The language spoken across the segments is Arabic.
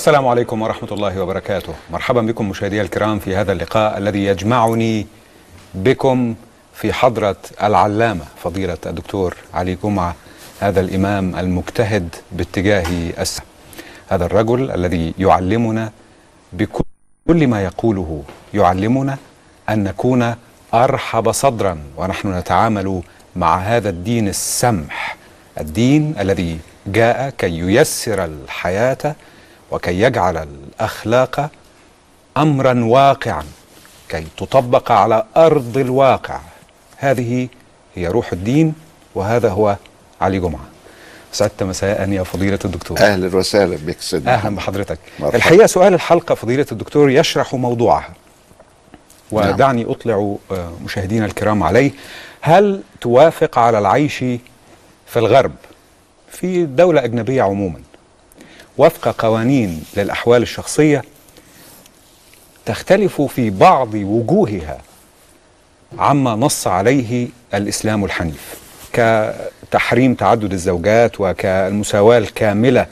السلام عليكم ورحمة الله وبركاته. مرحبا بكم مشاهدي الكرام في هذا اللقاء الذي يجمعني بكم في حضرة العلامة فضيلة الدكتور علي جمعة هذا الإمام المجتهد باتجاه السلام هذا الرجل الذي يعلمنا بكل ما يقوله يعلمنا أن نكون أرحب صدرا ونحن نتعامل مع هذا الدين السمح الدين الذي جاء كي ييسر الحياة وكي يجعل الأخلاق امرا واقعا كي تطبق على أرض الواقع. هذه هي روح الدين وهذا هو علي جمعة. سعدت مساء يا فضيلة الدكتور. أهلا وسهلا بك سيدنا. أهلا بحضرتك. مرحبا. الحقيقة سؤال الحلقة فضيلة الدكتور يشرح موضوعها. ودعني أطلع آه، مشاهدينا الكرام عليه. هل توافق على العيش في الغرب في دولة أجنبية عموما؟ وفق قوانين للأحوال الشخصية تختلف في بعض وجوهها عما نص عليه الإسلام الحنيف كتحريم تعدد الزوجات وكالمساواة الكاملة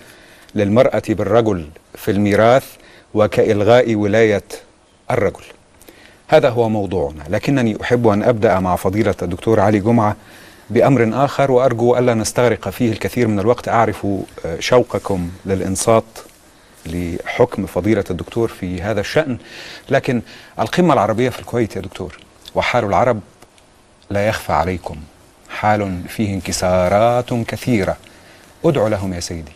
للمرأة بالرجل في الميراث وكإلغاء ولاية الرجل. هذا هو موضوعنا لكنني أحب أن أبدأ مع فضيلة الدكتور علي جمعة بأمر آخر وأرجو ألا نستغرق فيه الكثير من الوقت. أعرف آه، شوقكم للإنصات لحكم فضيلة الدكتور في هذا الشأن. لكن القمة العربية في الكويت يا دكتور وحال العرب لا يخفى عليكم. حال فيه انكسارات كثيرة. أدعو لهم يا سيدي.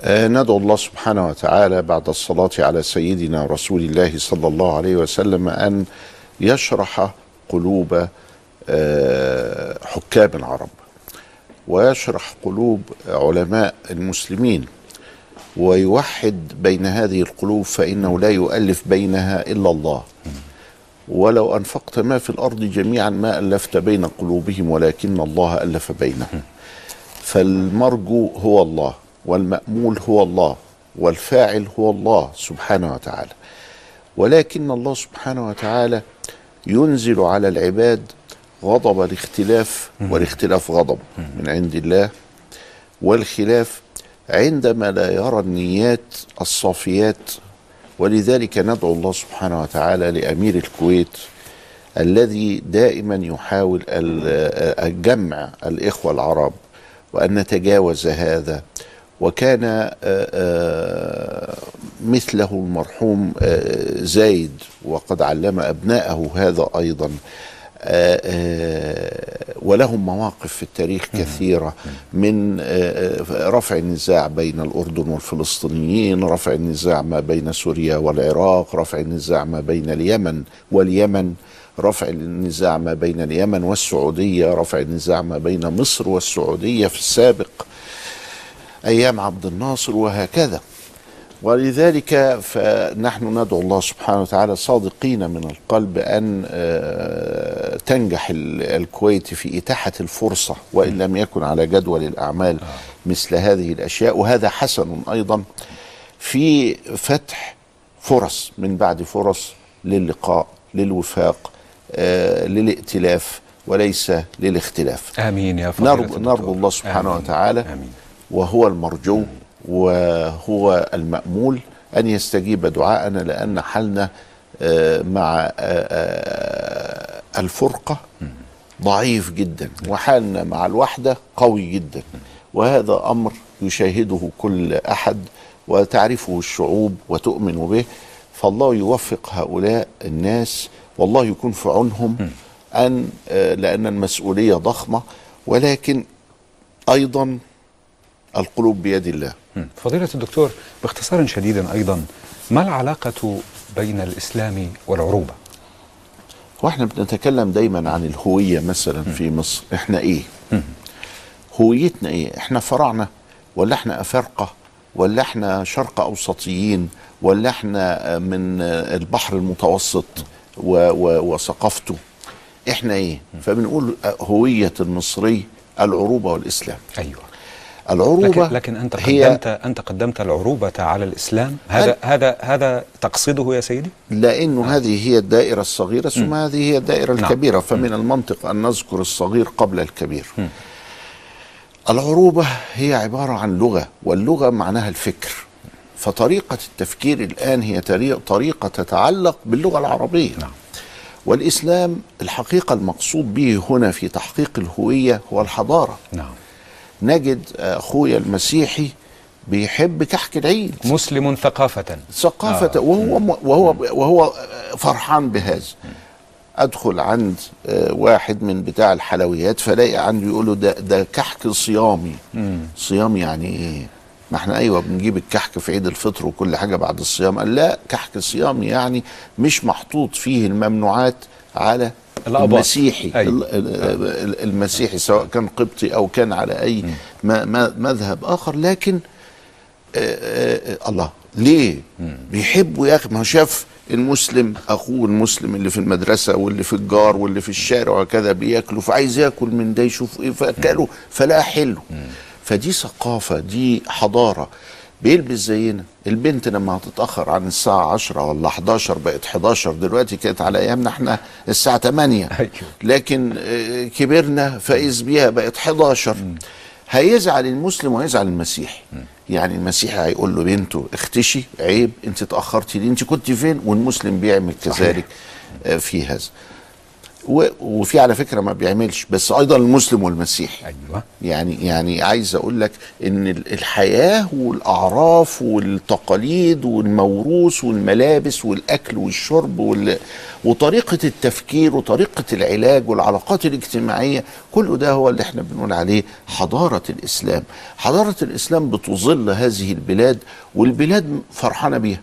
آه، ندعو الله سبحانه وتعالى بعد الصلاة على سيدنا رسول الله صلى الله عليه وسلم أن يشرح قلوب حكام العرب. ويشرح قلوب علماء المسلمين ويوحد بين هذه القلوب فإنه لا يؤلف بينها إلا الله. ولو أنفقت ما في الأرض جميعا ما ألفت بين قلوبهم ولكن الله ألف بينهم. فالمرجو هو الله والمأمول هو الله والفاعل هو الله سبحانه وتعالى. ولكن الله سبحانه وتعالى ينزل على العباد غضب الاختلاف والاختلاف غضب من عند الله. والخلاف عندما لا يرى النيات الصافيات ولذلك ندعو الله سبحانه وتعالى لأمير الكويت الذي دائما يحاول ال- الجمع الإخوة العرب وأن نتجاوز هذا. وكان آه، آه، مثله المرحوم آه، زايد وقد علم ابنائه هذا أيضا. ولهم مواقف في التاريخ كثيرة من آه، آه، رفع النزاع بين الأردن والفلسطينيين رفع النزاع ما بين سوريا والعراق رفع النزاع ما بين اليمن واليمن رفع النزاع ما بين اليمن والسعودية رفع النزاع ما بين مصر والسعودية في السابق أيام عبد الناصر وهكذا. ولذلك فنحن ندعو الله سبحانه وتعالى صادقين من القلب أن آه، تنجح ال- الكويت في إتاحة الفرصة وإن لم يكن على جدول الأعمال مثل هذه الأشياء وهذا حسن أيضا في فتح فرص من بعد فرص للقاء للوفاق آه، للائتلاف وليس للاختلاف آمين يا فضيلة نرجو. نرجو الله سبحانه آمين. وتعالى آمين وهو المرجو وهو المأمول أن يستجيب دعاءنا لأن حالنا آه، مع آه، آه، الفرقة ضعيف جدا وحالنا مع الوحدة قوي جدا. وهذا أمر يشاهده كل أحد وتعرفه الشعوب وتؤمن به. فالله يوفق هؤلاء الناس والله يكون في عونهم أن لأن المسؤولية ضخمة. ولكن أيضا القلوب بيد الله. فضيلة الدكتور باختصار شديد أيضا ما العلاقة بين الإسلام والعروبة؟ هو إحنا بنتكلم دايما عن الهوية مثلا في مصر. إحنا إيه؟ هويتنا إيه؟ إحنا فراعنه ولا إحنا أفارقة ولا إحنا شرق أوسطيين ولا إحنا من البحر المتوسط و و وثقافته. إحنا إيه؟ فبنقول هوية المصري العروبة والإسلام. أيوه. العروبة لكن لكن أنت هي قدمت أنت قدمت العروبة على الإسلام. هذا هذا هذا تقصده يا سيدي؟ لأنه هذه هي الدائرة الصغيرة ثم هذه هي الدائرة نعم. الكبيرة فمن المنطق أن نذكر الصغير قبل الكبير. العروبة هي عبارة عن لغة واللغة معناها الفكر. فطريقة التفكير الآن هي طريق- طريقة تتعلق باللغة العربية. نعم. والإسلام الحقيقة المقصود به هنا في تحقيق الهوية هو الحضارة. نعم. نجد اخويا المسيحي بيحب كحك العيد. مسلم ثقافة. ثقافة آه. وهو وهو وهو فرحان بهذا. أدخل عند آه، واحد من بتاع الحلويات فلاقي عنده يقول له ده ده كحك صيامي. صيام يعني إيه؟ ما إحنا أيوه بنجيب الكحك في عيد الفطر وكل حاجة بعد الصيام. قال لا كحك صيامي يعني مش محطوط فيه الممنوعات على الأباط. المسيحي. ال- المسيحي سواء كان قبطي أو كان على ما- مذهب آخر. لكن آه، آه، الله ليه؟ بيحبوا يا أخي. ما هو شاف المسلم أخوه المسلم اللي في المدرسة واللي في الجار واللي في الشارع وكذا بياكلوا فعايز ياكل من ده يشوف إيه فاكلوا فلا حلو. فدي ثقافة دي حضارة. بيلبس زينا. البنت لما هتتأخر عن الساعة 10 ولا 11 بقت 11 دلوقتي كانت على أيامنا إحنا الساعة 8 أيوه. لكن آه، كبرنا فاذ بيها بقت 11 هيزعل المسلم وهيزعل المسيحي يعني المسيحي هيقول له بنته اختشي عيب انت اتأخرتي ليه؟ انت كنت فين؟ والمسلم بيعمل كذلك آه، في هذا. و- وفي على فكرة ما بيعملش بس أيضا المسلم والمسيحي. أيوه. يعني يعني عايز أقول لك إن ال- الحياة والأعراف والتقاليد والموروث والملابس والأكل والشرب وال وطريقة التفكير وطريقة العلاج والعلاقات الاجتماعية كل ده هو اللي إحنا بنقول عليه حضارة الإسلام. حضارة الإسلام بتظل هذه البلاد والبلاد فرحانة بيها.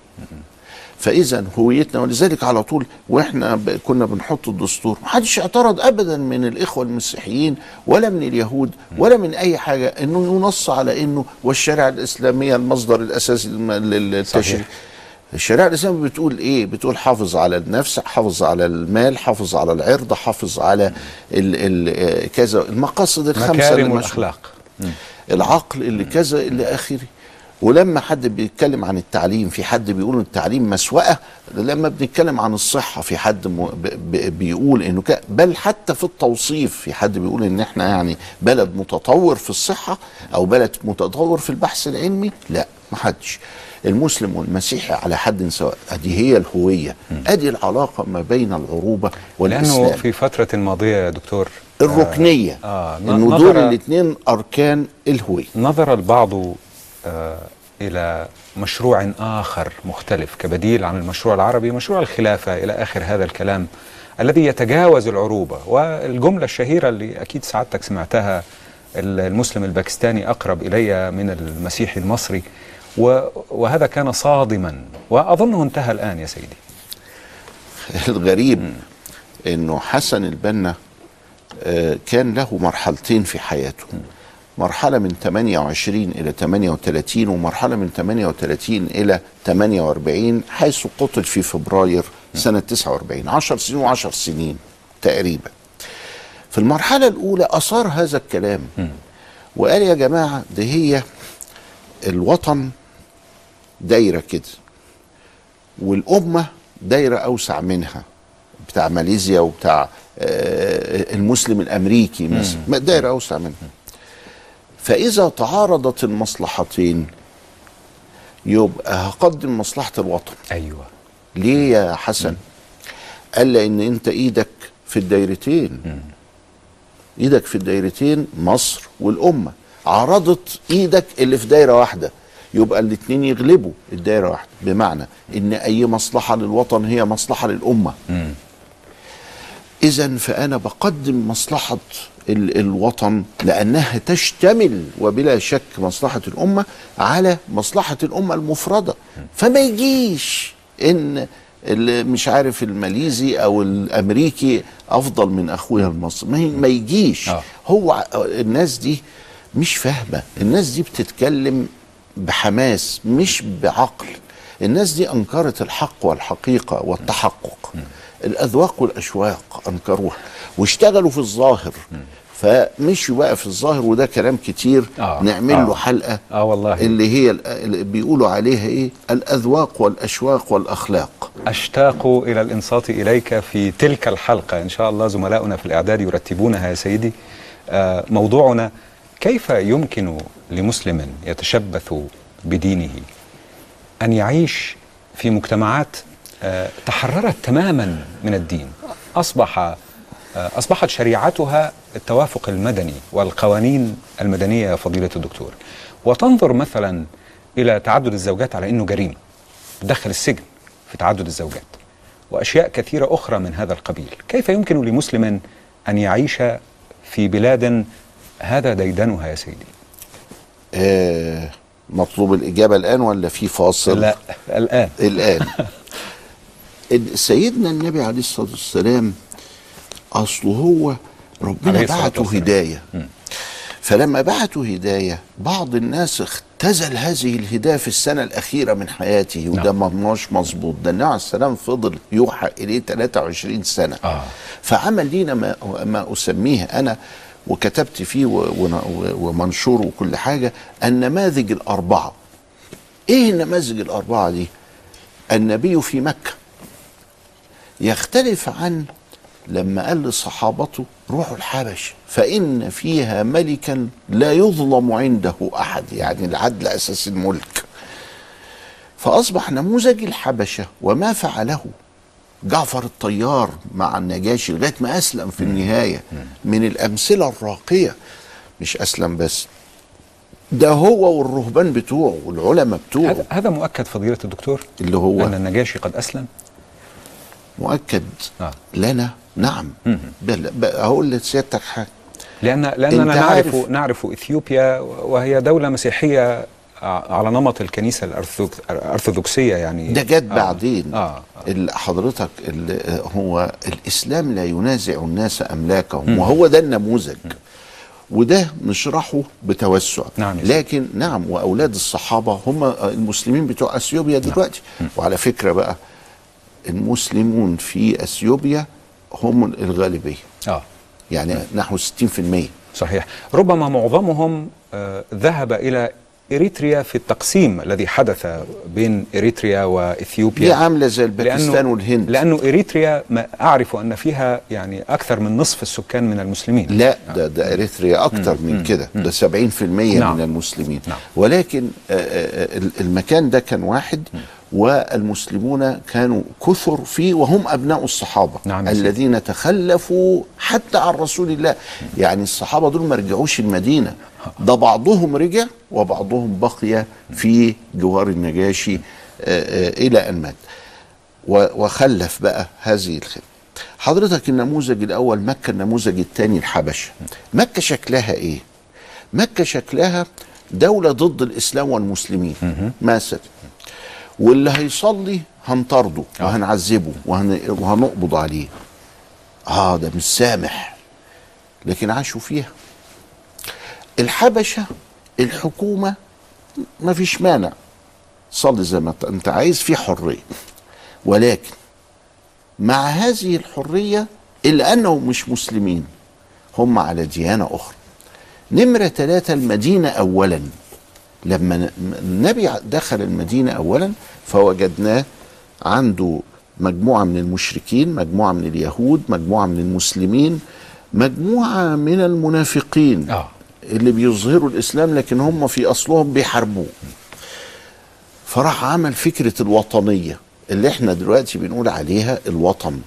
فإذا هويتنا ولذلك على طول وإحنا كنا بنحط الدستور. ما حدش اعترض ابدا من الإخوة المسيحيين ولا من اليهود ولا من أي حاجة إنه ينص على إنه والشريعة الإسلامية المصدر الأساسي للتشريع. الشريعة الإسلامية بتقول إيه؟ بتقول حافظ على النفس حافظ على المال حافظ على العرض حافظ على ال ال كذا. المقاصد الخمسة مكارم. الأخلاق. العقل اللي كذا اللي آخره. ولما حد بيتكلم عن التعليم في حد بيقول التعليم مسوأة؟ لما بنتكلم عن الصحة في حد بيقول إنه ك... بل حتى في التوصيف في حد بيقول إن إحنا يعني بلد متطور في الصحة أو بلد متطور في البحث العلمي؟ لا ما حدش. المسلم والمسيحي على حد سواء أدي هي الهوية. أدي العلاقة ما بين العروبة والإسلام. لأنه في فترة ماضيه يا دكتور الركنية. آه، ن- إنه دول الاثنين أركان الهوية. نظر البعض آه، إلى مشروع آخر مختلف كبديل عن المشروع العربي مشروع الخلافة إلى آخر هذا الكلام الذي يتجاوز العروبة. والجملة الشهيرة اللي أكيد سعادتك سمعتها ال- المسلم الباكستاني أقرب إلي من المسيحي المصري وهذا كان صادما وأظنه انتهى الآن يا سيدي. الغريب إنه حسن البنا آه، كان له مرحلتين في حياته. مرحلة من 28 إلى 38 ومرحلة من 38 إلى 48 حيث قتل في فبراير سنة 49 10 سنين و10 سنين تقريبا. في المرحلة الأولى أثار هذا الكلام وقال يا جماعة ده هي الوطن دايرة كده والأمة دايرة أوسع منها بتاع ماليزيا وبتاع آه، المسلم الأمريكي مثلا دايرة أوسع منها. فإذا تعارضت المصلحتين يبقى هقدم مصلحة الوطن. أيوه. ليه يا حسن؟ قال لأن أنت إيدك في الدايرتين. إيدك في الدايرتين مصر والأمة. عرضت إيدك اللي في دايرة واحدة. يبقى الاتنين يغلبوا الدايرة واحدة. بمعنى إن أي مصلحة للوطن هي مصلحة للأمة. إذا فأنا بقدم مصلحة ال- الوطن لأنها تشتمل وبلا شك مصلحة الأمة على مصلحة الأمة المفردة. فما يجيش إن اللي مش عارف الماليزي أو الأمريكي أفضل من أخويا المصري. ما, يجيش. آه. هو الناس دي مش فاهمة. الناس دي بتتكلم بحماس مش بعقل. الناس دي أنكرت الحق والحقيقة والتحقق. الأذواق والأشواق أنكروها. واشتغلوا في الظاهر. فمشوا بقى في الظاهر وده كلام كتير. آه. نعمل آه. له حلقة. آه والله. اللي هي ال- اللي بيقولوا عليها إيه؟ الأذواق والأشواق والأخلاق. أشتاق إلى الإنصات إليك في تلك الحلقة. إن شاء الله زملاؤنا في الإعداد يرتبونها يا سيدي. آه، موضوعنا كيف يمكن لمسلم يتشبث بدينه؟ أن يعيش في مجتمعات آه، تحررت تماما من الدين. أصبح آه، أصبحت شريعتها التوافق المدني والقوانين المدنية يا فضيلة الدكتور. وتنظر مثلا إلى تعدد الزوجات على أنه جريمة دخل السجن في تعدد الزوجات وأشياء كثيرة أخرى من هذا القبيل، كيف يمكن لمسلم أن يعيش في بلاد هذا ديدنها يا سيدي؟ آه مطلوب الإجابة الآن ولا في فاصل؟ لا الآن. ال- سيدنا النبي عليه الصلاة والسلام أصله هو ربنا بعته. هداية. فلما بعته هداية بعض الناس اختزل هذه الهداية في السنة الأخيرة من حياته وده نعم. ما مش مظبوط. ده النبي عليه السلام فضل يوحى إليه 23 سنة. آه. فعمل لينا ما, ما أسميه أنا وكتبت فيه ومنشور وكل حاجة النماذج الأربعة. إيه النماذج الأربعة دي؟ النبي في مكة. يختلف عن لما قال لصحابته روحوا الحبش فإن فيها ملكا لا يظلم عنده أحد يعني العدل أساس الملك. فأصبح نموذج الحبشة وما فعله. جعفر الطيار مع النجاشي لغاية ما أسلم في النهاية من الأمثلة الراقية. مش أسلم بس. ده هو والرهبان بتوعه والعلماء بتوعه. هذا مؤكد فضيلة الدكتور اللي هو أن النجاشي قد أسلم؟ مؤكد آه. لنا. نعم. مم. بل هقول لسيادتك حاجة. لأن لأننا نعرف نعرف إثيوبيا وهي دولة مسيحية على نمط الكنيسة الأرثوذكسية يعني. ده جت بعدين. آه, آه. ال- حضرتك ال- هو الإسلام لا ينازع الناس أملاكهم وهو ده النموذج. وده نشرحه بتوسع. نعم. لكن نعم وأولاد الصحابة هم المسلمين بتوع إثيوبيا دلوقتي. وعلى فكرة بقى المسلمون في إثيوبيا هم الغالبية. آه. يعني نحو 60% صحيح. ربما معظمهم آه، ذهب إلى إريتريا في التقسيم الذي حدث بين إريتريا وإثيوبيا. دي عاملة زي الباكستان والهند؟ لأنه إريتريا ما أعرف أن فيها يعني أكثر من نصف السكان من المسلمين. لا ده ده إريتريا أكتر من كده. ده 70% نعم. من المسلمين. نعم. ولكن آه، آه، آه، المكان ده كان واحد. والمسلمون كانوا كثر فيه وهم أبناء الصحابة نعم. الذين تخلفوا حتى عن رسول الله. يعني الصحابة دول ما رجعوش المدينة. ده بعضهم رجع وبعضهم بقي في جوار النجاشي آه، آه، إلى أن مات. وخلف بقى هذه الخدمة حضرتك النموذج الأول مكة النموذج الثاني الحبشة. مكة شكلها إيه؟ مكة شكلها دولة ضد الإسلام والمسلمين. مثلا واللي هيصلي هنطرده وهنعذبه وهن... وهنقبض عليه. آه ده مش سامح. لكن عاشوا فيها. الحبشة الحكومة ما فيش مانع. صلي زي ما انت عايز في حرية. ولكن مع هذه الحرية إلا أنهم مش مسلمين هم على ديانة أخرى. نمرة ثلاثة المدينة أولا. لما النبي دخل المدينة أولا فوجدناه عنده مجموعة من المشركين مجموعة من اليهود مجموعة من المسلمين مجموعة من المنافقين آه. اللي بيظهروا الإسلام لكن هم في أصلهم بيحاربوه فراح عمل فكرة الوطنية اللي إحنا دلوقتي بنقول عليها الوطن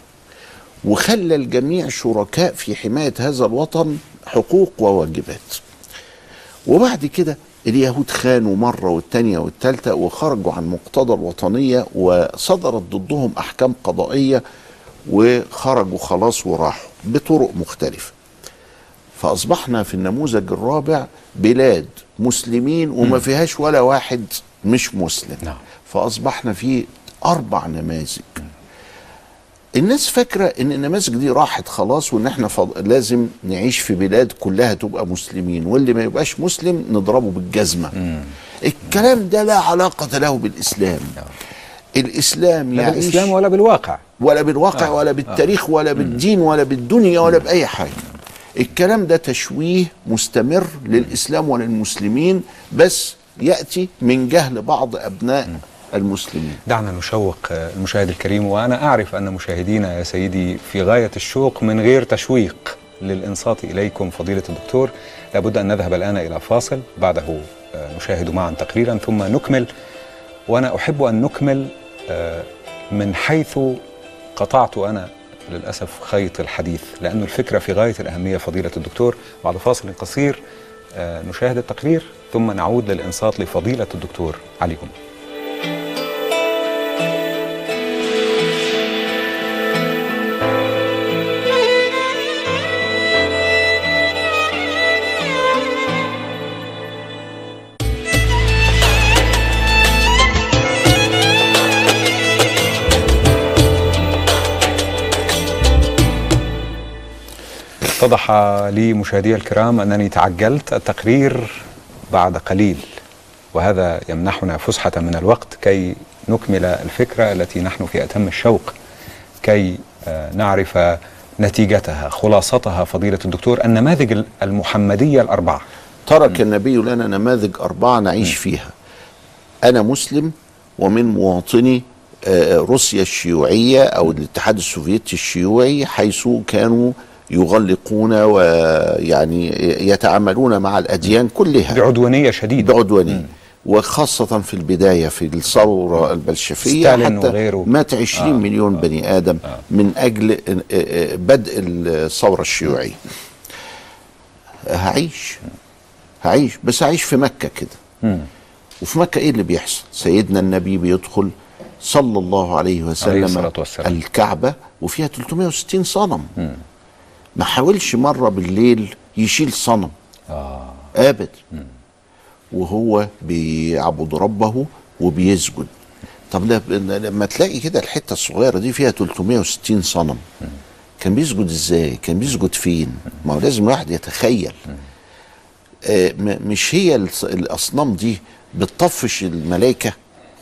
وخلى الجميع شركاء في حماية هذا الوطن حقوق وواجبات وبعد كده اليهود خانوا مرة والتانية والتالتة وخرجوا عن مقتضى الوطنية وصدرت ضدهم أحكام قضائية وخرجوا خلاص وراحوا بطرق مختلفة. فأصبحنا في النموذج الرابع بلاد مسلمين وما فيهاش ولا واحد مش مسلم. نعم. فأصبحنا في أربع نماذج. الناس فاكرة إن النماذج دي راحت خلاص وإن إحنا فض... لازم نعيش في بلاد كلها تبقى مسلمين واللي ما يبقاش مسلم نضربه بالجزمة. الكلام ده لا علاقة له بالإسلام. الإسلام لا يعيش بالإسلام ولا بالواقع. ولا بالواقع آه. ولا بالتاريخ ولا بالدين ولا بالدنيا ولا بأي حاجة. الكلام ده تشويه مستمر للإسلام وللمسلمين بس يأتي من جهل بعض أبناء المسلمين. دعنا نشوق المشاهد الكريم وأنا أعرف أن مشاهدينا يا سيدي في غاية الشوق من غير تشويق للإنصات إليكم فضيلة الدكتور. لابد أن نذهب الآن إلى فاصل بعده نشاهد معا تقريرا ثم نكمل. وأنا أحب أن نكمل آه، من حيث قطعت أنا للأسف خيط الحديث لأن الفكرة في غاية الأهمية فضيلة الدكتور. بعد فاصل قصير آه، نشاهد التقرير ثم نعود للإنصات لفضيلة الدكتور علي جمعة. اتضح لي مشاهدي الكرام أنني تعجلت التقرير بعد قليل وهذا يمنحنا فسحة من الوقت كي نكمل الفكرة التي نحن في أتم الشوق كي آه، نعرف نتيجتها خلاصتها فضيلة الدكتور النماذج المحمدية الأربعة. ترك النبي لنا نماذج أربعة نعيش فيها. أنا مسلم ومن مواطني آه، روسيا الشيوعية أو الاتحاد السوفيتي الشيوعي حيث كانوا يغلقون ويعني يتعاملون مع الأديان كلها. بعدوانية شديدة. بعدوانية. وخاصة في البداية في الثورة البلشفية حتى وغيره. مات 20 آه، مليون بني آدم من أجل آه، آه، بدء الثورة الشيوعية. هعيش. هعيش. بس هعيش في مكة كده. وفي مكة إيه اللي بيحصل؟ سيدنا النبي بيدخل صلى الله عليه عليه وسلم والسلام. الكعبة وفيها 360 صنم. ما حاولش مرة بالليل يشيل صنم. آه. ابدا وهو بيعبد ربه وبيسجد. طب لما تلاقي كده الحتة الصغيرة دي فيها 360 صنم. كان بيسجد إزاي؟ كان بيسجد فين؟ ما هو لازم الواحد يتخيل. آه مش هي الأصنام دي بتطفش الملائكة؟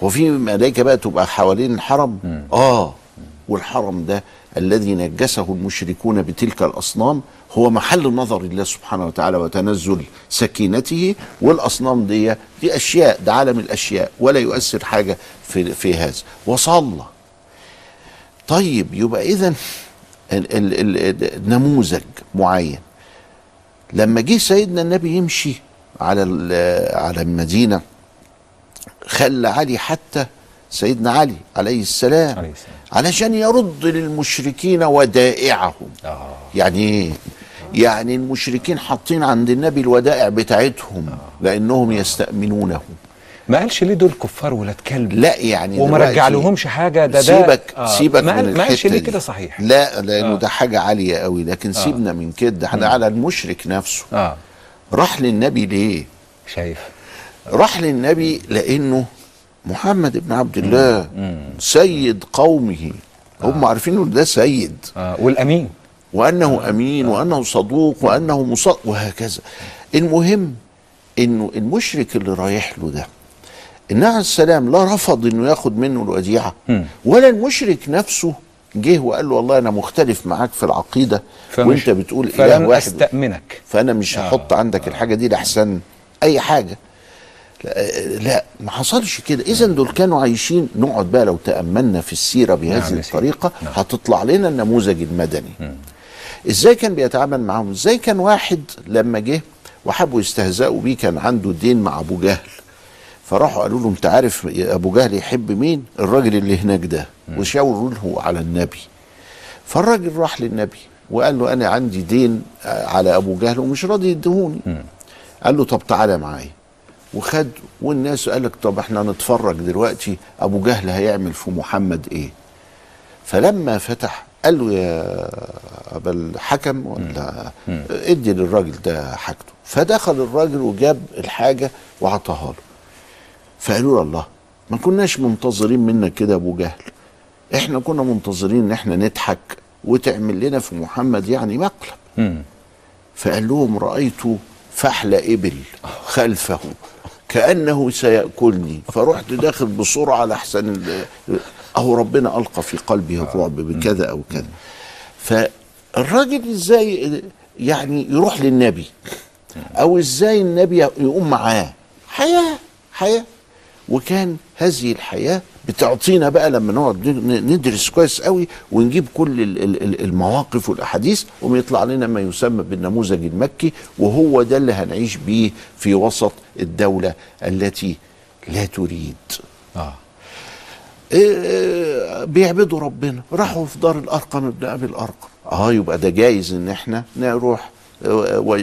هو في ملائكة بقى تبقى حوالين الحرم؟ آه. والحرم ده الذي نجسه المشركون بتلك الأصنام هو محل نظر الله سبحانه وتعالى وتنزل سكينته والأصنام دي دي أشياء ده عالم الأشياء ولا يؤثر حاجة في في هذا. وصلى. طيب يبقى ال- نموذج معين. لما جه سيدنا النبي يمشي على على المدينة خلى علي حتى سيدنا علي عليه السلام عليه السلام. علشان يرد للمشركين ودائعهم. آه. يعني إيه يعني المشركين حاطين عند النبي الودائع بتاعتهم لأنهم يستأمنونه. ما قالش ليه دول كفار ولاد كلب لا يعني وما رجع لهمش حاجة؟ ده ده سيبك آه. سيبك ما, من ما قالش ليه. كده صحيح؟ لا لأنه آه. ده حاجة عالية قوي. لكن سيبنا من كده. إحنا على المشرك نفسه. آه. راح للنبي ليه؟ شايف. راح للنبي لأنه محمد بن عبد الله سيد قومه. هم عارفين إنه ده سيد. آه. والأمين. وأنه أمين وأنه صدوق وأنه مصدق وهكذا. المهم إنه المشرك اللي رايح له ده النبي عليه السلام لا رفض إنه ياخد منه الوديعة. ولا المشرك نفسه جه وقال له والله أنا مختلف معاك في العقيدة وأنت بتقول إله واحد. أستأمنك. فأنا مش هحط عندك الحاجة دي لاحسن أي حاجة. لا, لا ما حصلش كده. اذا دول كانوا عايشين. نقعد بقى لو تأملنا في السيرة بهذه نعم. الطريقة هتطلع لنا النموذج المدني. إزاي كان بيتعامل معاهم؟ إزاي كان واحد لما جه وحبوا يستهزئوا بيه كان عنده دين مع أبو جهل. فراحوا قالوا له أنت عارف أبو جهل يحب مين؟ الراجل اللي هناك ده. وشاوروا له على النبي. فالراجل راح للنبي وقال له أنا عندي دين على أبو جهل ومش راضي يديهوني. قال له طب تعالى معايا. وخد والناس قال لك طب إحنا نتفرج دلوقتي أبو جهل هيعمل في محمد إيه؟ فلما فتح قال له يا أبا الحكم ولا ادي للراجل ده حاجته. فدخل الراجل وجاب الحاجة وعطاها له. فقالوا له الله ما كناش منتظرين منك كده أبو جهل. إحنا كنا منتظرين إن إحنا نضحك وتعمل لنا في محمد يعني مقلب. فقال لهم رأيت فحل إبل خلفه كأنه سيأكلني. فرحت داخل بسرعة لحسن ال- أهو ربنا ألقى في قلبه الرعب بكذا أو كذا. فالراجل إزاي يعني يروح للنبي؟ أو إزاي النبي يقوم معاه؟ حياة حياة. وكان هذه الحياة بتعطينا بقى لما نقعد ندرس كويس قوي ونجيب كل ال- ال- ال- المواقف والأحاديث ويطلع لنا ما يسمى بالنموذج المكي وهو ده اللي هنعيش بيه في وسط الدولة التي لا تريد. آه. إيه، بيعبدوا ربنا. راحوا في دار الأرقم ابن أبي الأرقم. آه يبقى ده جايز إن إحنا نروح آه، و-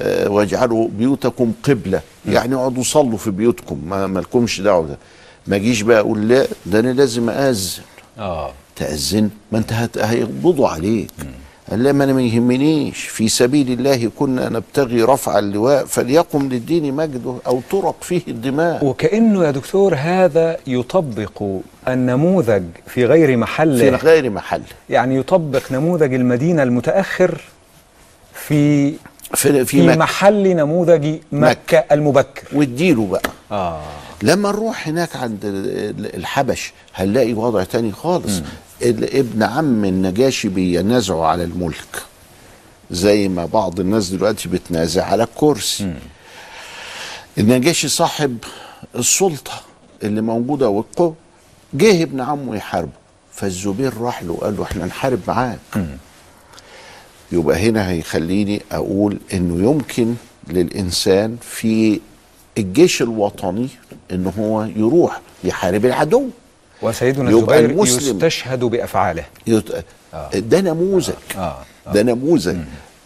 آه، واجعلوا بيوتكم قبلة. يعني اقعدوا صلوا في بيوتكم ما مالكمش دعوة ما اجيش بقى أقول لا ده أنا لازم اذن آه. تأذن؟ ما أنت هيقبضوا عليك. قال لا ما أنا ما يهمنيش. في سبيل الله كنا نبتغي رفع اللواء فليقم للدين مجده أو ترق فيه الدماء. وكأنه يا دكتور هذا يطبق النموذج في غير في محله غير محل. يعني يطبق نموذج المدينة المتأخر في في, في, في مكة. محل نموذج مكة. المبكر. واديله بقى. آه. لما نروح هناك عند ال- ال- الحبش هنلاقي وضع تاني خالص. ال- ابن عم النجاشي بينازعوا على الملك. زي ما بعض الناس دلوقتي بتنازع على الكرسي. النجاشي صاحب السلطة اللي موجودة والقوة جه ابن عمه يحاربه. فالزبير راح له وقال له إحنا نحارب معاك. يبقى هنا هيخليني أقول إنه يمكن للإنسان في الجيش الوطني إن هو يروح يحارب العدو. وسيدنا يبقى الزبير المسلم- يستشهد بأفعاله. يت... ده نموذج. آه. ده نموذج.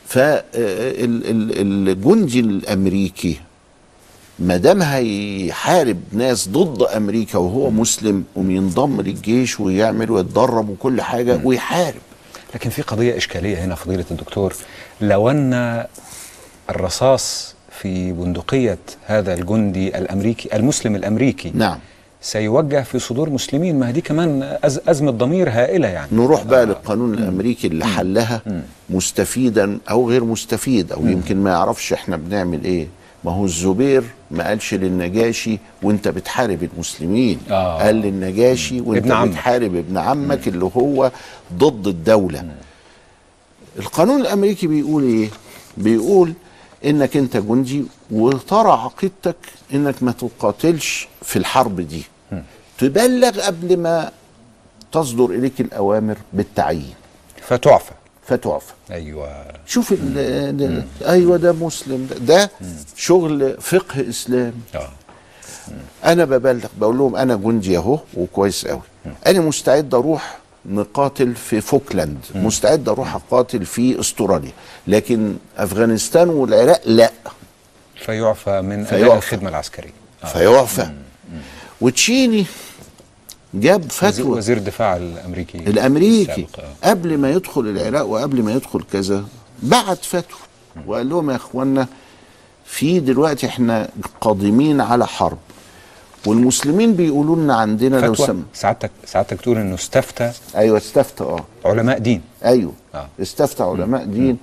فالجندي الأمريكي ما دام هيحارب ناس ضد أمريكا وهو مسلم وينضم للجيش ويعمل ويتدرب وكل حاجة ويحارب. لكن في قضية إشكالية هنا فضيلة الدكتور لو أن الرصاص في بندقية هذا الجندي الأمريكي المسلم الأمريكي. نعم. سيوجه في صدور مسلمين ما دي كمان أز أزمة ضمير هائلة يعني. نروح بقى للقانون الأمريكي اللي حلها مستفيدا أو غير مستفيد أو يمكن ما يعرفش إحنا بنعمل إيه. ما هو الزبير ما قالش للنجاشي وأنت بتحارب المسلمين. آه. قال للنجاشي وأنت ابن. بتحارب ابن عمك اللي هو ضد الدولة. القانون الأمريكي بيقول إيه؟ بيقول إنك أنت جندي وترى عقيدتك إنك ما تقاتلش في الحرب دي. تبلغ قبل ما تصدر إليك الأوامر بالتعيين. فتعفى. فتعفى. أيوة. شوف ال- ده أيوه ده مسلم. ده, ده شغل فقه اسلامي آه. أنا ببلغ بقول لهم أنا جندي أهو وكويس قوي أنا مستعد أروح نقاتل في فوكلاند. مستعد أروح أقاتل في استراليا لكن أفغانستان والعراق لا. فيعفى من أداء فيعفى. الخدمة العسكرية. آه. فيعفى. وتشيني جاب فتوى. وزير الدفاع الأمريكي. الأمريكي. السابق، آه. قبل ما يدخل العراق وقبل ما يدخل كذا بعت فتوى. وقال لهم يا إخوانا في دلوقتي إحنا قادمين على حرب. والمسلمين بيقولوا لنا عندنا لو سم سعادتك سعادتك تقول إنه استفتى. أيوه استفتى آه. علماء دين. أيوه. آه. استفتى علماء دين.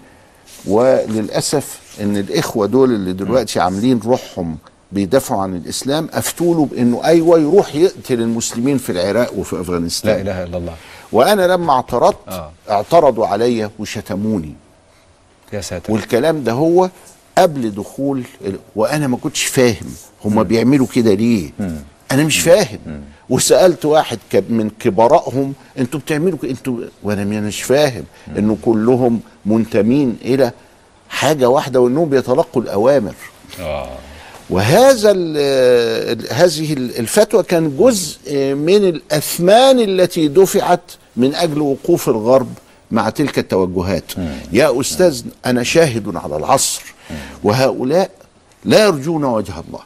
وللأسف إن الإخوة دول اللي دلوقتي عاملين روحهم بيدافعوا عن الإسلام افتوا له بإنه أيوه يروح يقتل المسلمين في العراق وفي أفغانستان. لا إله إلا الله. وأنا لما اعترضت آه. اعترضوا عليا وشتموني. يا ساتر. والكلام ده هو قبل دخول وأنا ما كنتش فاهم هم بيعملوا كده ليه؟ أنا مش فاهم. وسألت واحد من كبرائهم أنتوا بتعملوا أنتوا وأنا مش فاهم إنه كلهم منتمين إلى حاجة واحدة وإنهم بيتلقوا الأوامر. آه. وهذا هذه ال- الفتوى كان جزء من الأثمان التي دفعت من أجل وقوف الغرب مع تلك التوجهات. يا أستاذ أنا شاهد على العصر وهؤلاء لا يرجون وجه الله.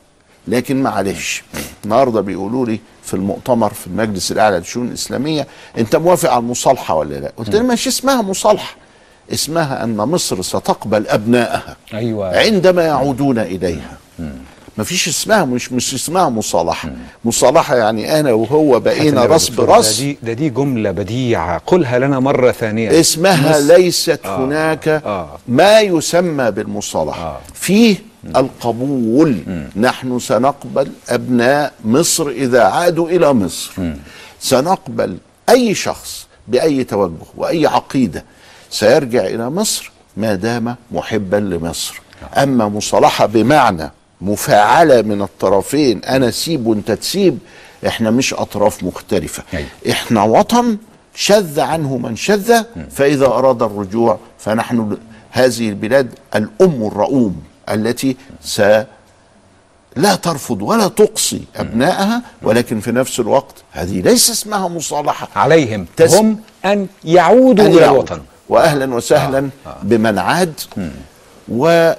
لكن معلش النهارده بيقولوا لي في المؤتمر في المجلس الأعلى للشؤون الإسلامية أنت موافق على المصالحة ولا لا؟ قلت لهم مش اسمها مصالحة. اسمها أن مصر ستقبل أبنائها أيوه. عندما يعودون إليها. مفيش اسمها مش مش اسمها مصالحة. مصالحة يعني أنا وهو بقينا راس براس ده دي, ده دي جملة بديعة. قلها لنا مرة ثانية. اسمها ليست هناك آه. ما يسمى بالمصالحة. آه. فيه القبول. نحن سنقبل أبناء مصر إذا عادوا إلى مصر. سنقبل أي شخص بأي توجه وأي عقيدة سيرجع إلى مصر ما دام محبا لمصر. أما مصالحة بمعنى مفاعلة من الطرفين أنا سيب وأنت تسيب إحنا مش أطراف مختلفة. أيوة. إحنا وطن شذ عنه من شذ فإذا أراد الرجوع فنحن هذه البلاد الأم الرؤوم التي س لا ترفض ولا تقصي ابنائها ولكن في نفس الوقت هذه ليس اسمها مصالحة. عليهم. تس- هم أن يعودوا يعود. الوطن. واهلا وسهلا بمن عاد. و آه،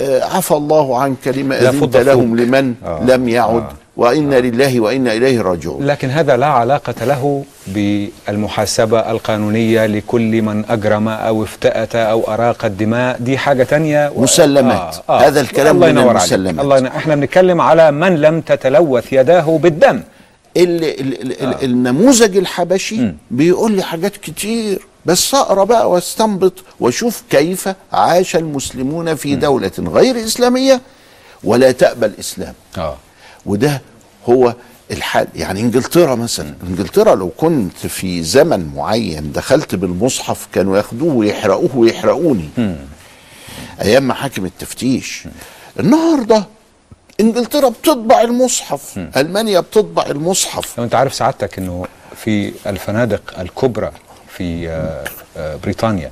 عفى الله عنك لما فض لهم. لمن آه. لم يعد آه. وأنا لله وأنا إليه راجعون لكن هذا لا علاقة له بالمحاسبة القانونية لكل من أجرم أو افتأت أو أراق الدماء دي حاجة تانية و... مسلمات. هذا الكلام الله من ينور المسلمات. الله ينور. إحنا بنتكلم على من لم تتلوث يداه بالدم ال ال ال النموذج الحبشي بيقول لي حاجات كتير بس أقرأ بقى واستنبط واشوف كيف عاش المسلمون في دولة غير إسلامية ولا تقبل الإسلام. آه. وده هو الحال يعني إنجلترا مثلا إنجلترا لو كنت في زمن معين دخلت بالمصحف كانوا ياخدوه ويحرقوه ويحرقوني. أيام محاكم التفتيش. النهارده إنجلترا بتطبع المصحف ألمانيا بتطبع المصحف. لو أنت عارف سعادتك إنه في الفنادق الكبرى في آه، آه، بريطانيا